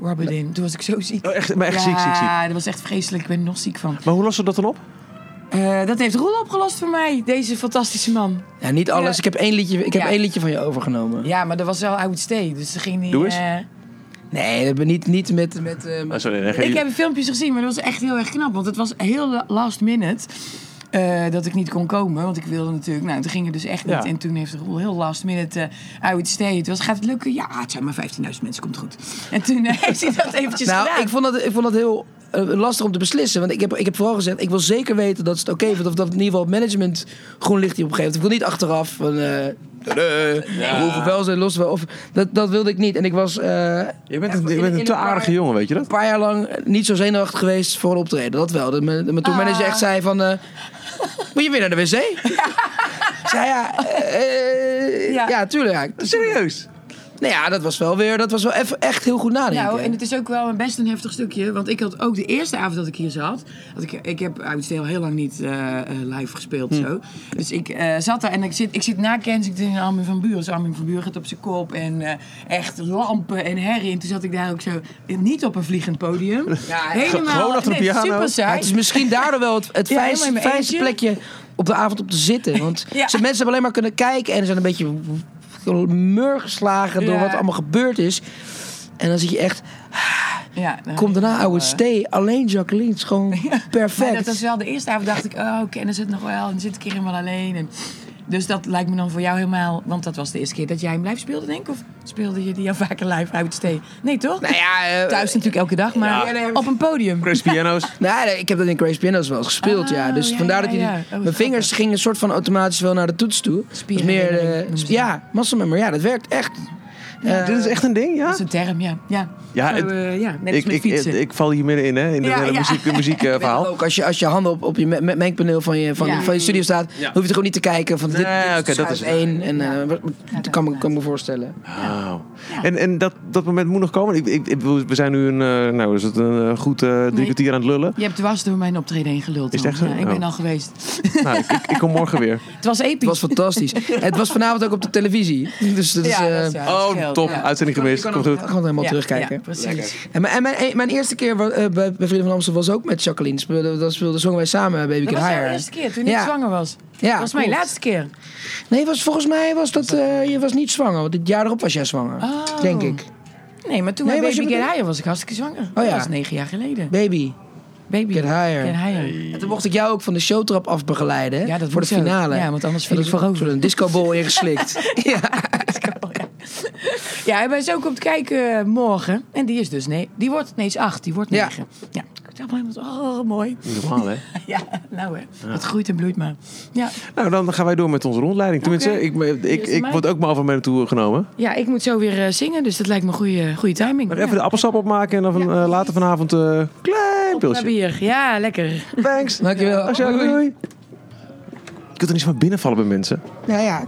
Robert in. Toen was ik zo ziek. Oh, echt, maar echt ja, ziek, ziek, ziek. Ja, dat was echt vreselijk. Ik ben er nog ziek van. Maar hoe lossen we dat dan op? Eh, dat heeft Roel opgelost voor mij, deze fantastische man. Ja, niet alles. Ja. Ik heb één liedje, ik heb Ja. één liedje van je overgenomen. Ja, maar dat was wel oud stay, dus ze ging niet... Doe eens. eh, Nee, dat ben niet, niet met... met eh, Oh, sorry, Ik heb filmpjes gezien, maar dat was echt heel erg knap. Want het was heel la- last minute eh, dat ik niet kon komen. Want ik wilde natuurlijk... Nou, toen ging het dus echt niet. Ja. En toen heeft de Roel heel last minute uh, uit stay. Het was, gaat het lukken? Ja, het zijn maar 15.000 mensen, komt goed. En toen eh, heeft hij dat eventjes nou, gedaan. ik vond dat, ik vond dat heel lastig om te beslissen. Want ik heb, ik heb vooral gezegd, ik wil zeker weten dat het oké vindt. Of dat in ieder geval het management groen licht hier op geeft. Ik wil niet achteraf van... eh hoeven wel zijn los wel. Of, dat, dat wilde ik niet. En ik was... eh, Je bent een, je bent een te aardige jongen, weet je dat? een paar jaar lang niet zo zenuwachtig geweest voor een optreden. Dat wel. Dat mijn, mijn tourmanager Ah. echt zei van... eh, moet je weer naar de wc? Ik zei ja, eh, Ja. ja. tuurlijk. Ja. Serieus? Nou ja, dat was wel weer... Dat was wel even echt heel goed nadenken. Nou, en het is ook wel een best een heftig stukje. Want ik had ook de eerste avond dat ik hier zat. Dat ik, ik heb uit heel heel lang niet eh, eh, live gespeeld. Zo. Dus ik eh, zat daar en ik zit, ik zit na Kensington in Armin van Buren. Dus Armin van Buren gaat op zijn kop. En echt lampen en herrie. En toen zat ik daar ook zo... Niet op een vliegend podium. helemaal... gewoon achter de nee, piano. Super saai. Ja, het is misschien daardoor wel het, het Ja, fijnste, plekje op de avond op te zitten. Want Ja. ze, mensen hebben alleen maar kunnen kijken en ze zijn een beetje mur geslagen door Ja. wat allemaal gebeurd is. En dan zit je echt, Ja, nou, kom daarna, eh, stay. Alleen Jacqueline, het is gewoon Maar perfect. dat was wel de eerste avond dacht ik, oh, kennen ze het nog wel? En dan zit ik hier helemaal alleen. En, dus dat lijkt me dan voor jou helemaal... Want dat was de eerste keer dat jij hem live speelde, denk ik? Of speelde je die al vaker live uit Nee, toch? Nou ja, eh, Thuis natuurlijk elke dag, maar op een podium. Chris Piano's. Nee, nee, ik heb dat in Grace Pianos wel gespeeld, ja. Oh, Dus ja, vandaar ja, dat je ja. die- Oh, mijn vingers gingen een soort van automatisch wel naar de toets toe. Dus meer, eh, ja, muscle memory, ja, dat werkt echt. Eh, Dit is echt een ding, ja? Dat is een term, ja. Ja, Ja, het- eh, ja net als Ik, met ik, fietsen. ik, ik val hier middenin, hè? In het Ja, hele ja. muziek, muziekverhaal. Ook als je, als je handen op, op je me- me- mengpaneel van je, van, Ja. van je studio staat, Ja. hoef je er gewoon niet te kijken van dit, Nee, dit oké, dat is- één. En eh, dat kan, me, kan me voorstellen. Wauw. En, en dat, dat moment moet nog komen. Ik, ik, ik- we zijn nu een, eh, nou, is het een goed eh, drie kwartier aan het lullen. Je hebt dwars door mijn optreden heen geluld. Is het echt zo? Ja, ik ben Oh. al geweest. Nou, ik, ik, ik kom morgen weer. Het was episch. Het was fantastisch. het was vanavond ook op de televisie. Dus dat is, Ja, eh, dat is waar. Oh, top. ja. Uitzending gemist. kan Komt goed. gewoon helemaal Ja, terugkijken. ja, precies. En, mijn, en mijn, mijn eerste keer eh, bij, bij Vrienden van Amstel was ook met Jacqueline. Speelde, dat speelde, zongen wij samen Baby Dat Can was jouw Hire. eerste keer, toen ik zwanger was. Ja, dat was mijn laatste keer. Nee, was, volgens mij was dat, eh, je was niet zwanger. Want het jaar erop was jij zwanger. Oh. Denk ik. Nee, maar toen Nee, bij was Baby Get Higher was ik hartstikke zwanger. ja. Dat was negen jaar geleden. Baby, Baby Get Higher. Get Higher. En toen mocht ik jou ook van de showtrap af begeleiden. Ja, dat voor de finale. Ja, want anders viel ik er voorover. is Zo'n discobol ingeslikt. ja. Ja, en wij zijn ook op het kijken morgen. En die is dus, nee, die wordt, nee, is acht, die wordt Ja. negen. Ja. Ik dacht helemaal, oh, mooi. Normaal, hè? Ja, nou hè. Het groeit en bloeit maar. Ja, Nou, dan gaan wij door met onze rondleiding. Tenminste, ik, ik, Is ik, mij? word ook maar over mee naartoe genomen. ja ik moet zo weer eh, zingen, dus dat lijkt me een goede, goede timing. Maar even ja. de appelsap opmaken en dan van, eh, later vanavond een klein Naar pilsje. bier. Ja, lekker. Thanks. Dankjewel. Dankjewel. Doei. Doei. Je kunt er niet zomaar binnenvallen bij mensen. Nou ja,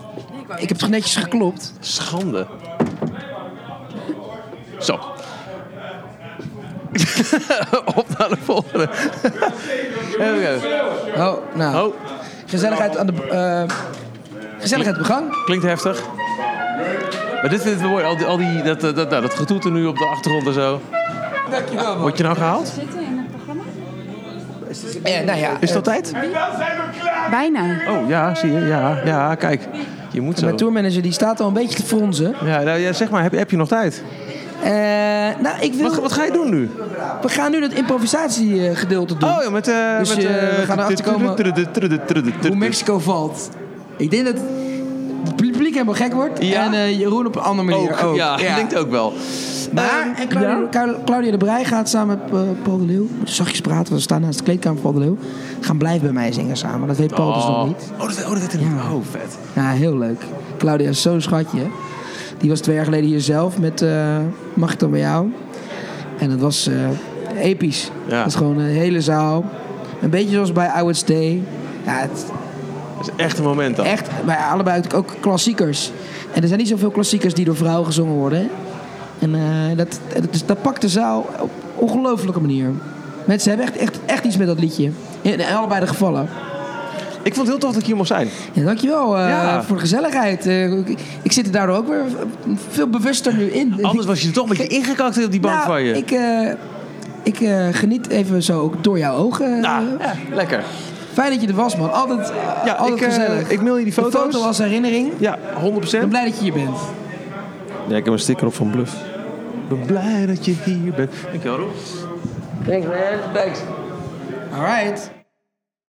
ik heb toch netjes geklopt. Schande. Zo. Op naar de volgende. Even kijken. Oh, nou. Oh, Gezelligheid aan de... eh, gezelligheid op gang. klinkt heftig. Maar dit vind ik wel mooi. Al die, al die, dat, dat, dat, nou, dat getoeter nu op de achtergrond en zo. Dankjewel. Word je nou gehaald? Ja, nou ja, Is het al tijd? Bijna. Oh ja, zie je. Ja, ja kijk. Je moet zo. mijn tourmanager die staat al een beetje te fronzen. Ja, nou, ja, zeg maar, heb, heb je nog tijd? Eh, nou, ik wil... Wat, wat ga je doen nu? We gaan nu dat improvisatiegedeelte doen. Oh ja, met... eh Dus, met eh, we gaan erachter komen hoe Mexico valt. Ik denk dat het publiek helemaal gek wordt. Ja? En eh, Jeroen op een andere manier ook. Ook, ja, denkt ook wel. Maar en Claudia, Claudia- Claudia de Brij gaat samen met Paul de Leeuw... Zachtjes praten, we staan naast de kleedkamer van Paul de Leeuw... gaan blijven bij mij zingen samen. Dat weet Paul dus nog niet. Oh, dat, oh, dat weet ik niet. Oh, vet. Ja, heel leuk. Claudia is zo'n schatje. Die was twee jaar geleden hier zelf met eh, Mag ik dan bij jou? En dat was eh, episch. Ja. Dat is gewoon een hele zaal. Een beetje zoals bij I Would Stay. Ja, het, Dat is echt een moment dan. echt, bij allebei ook klassiekers. En er zijn niet zoveel klassiekers die door vrouwen gezongen worden. En eh, dat, dat, dat pakt de zaal op ongelofelijke manier. Mensen hebben echt, echt, echt iets met dat liedje. In, in allebei de gevallen. Ik vond het heel tof dat ik hier mocht zijn. Ja, dankjewel eh, Ja. voor de gezelligheid. Eh, ik, ik zit er daardoor ook weer veel bewuster nu in. Anders was je er toch een beetje ingekakt op die bank Nou, van je. Ik, eh, ik eh, geniet even zo ook door jouw ogen. Nou, ja, lekker. Fijn dat je er was, man. Altijd, Ja, altijd ik, gezellig. ik mail je die De foto's. foto als herinnering. Ja, 100%. Ik ben blij dat je hier bent. Ja, ik heb een sticker op van Bluff. Ik ben blij dat je hier bent. Dankjewel, Rob. Thanks, man. Thanks. All right.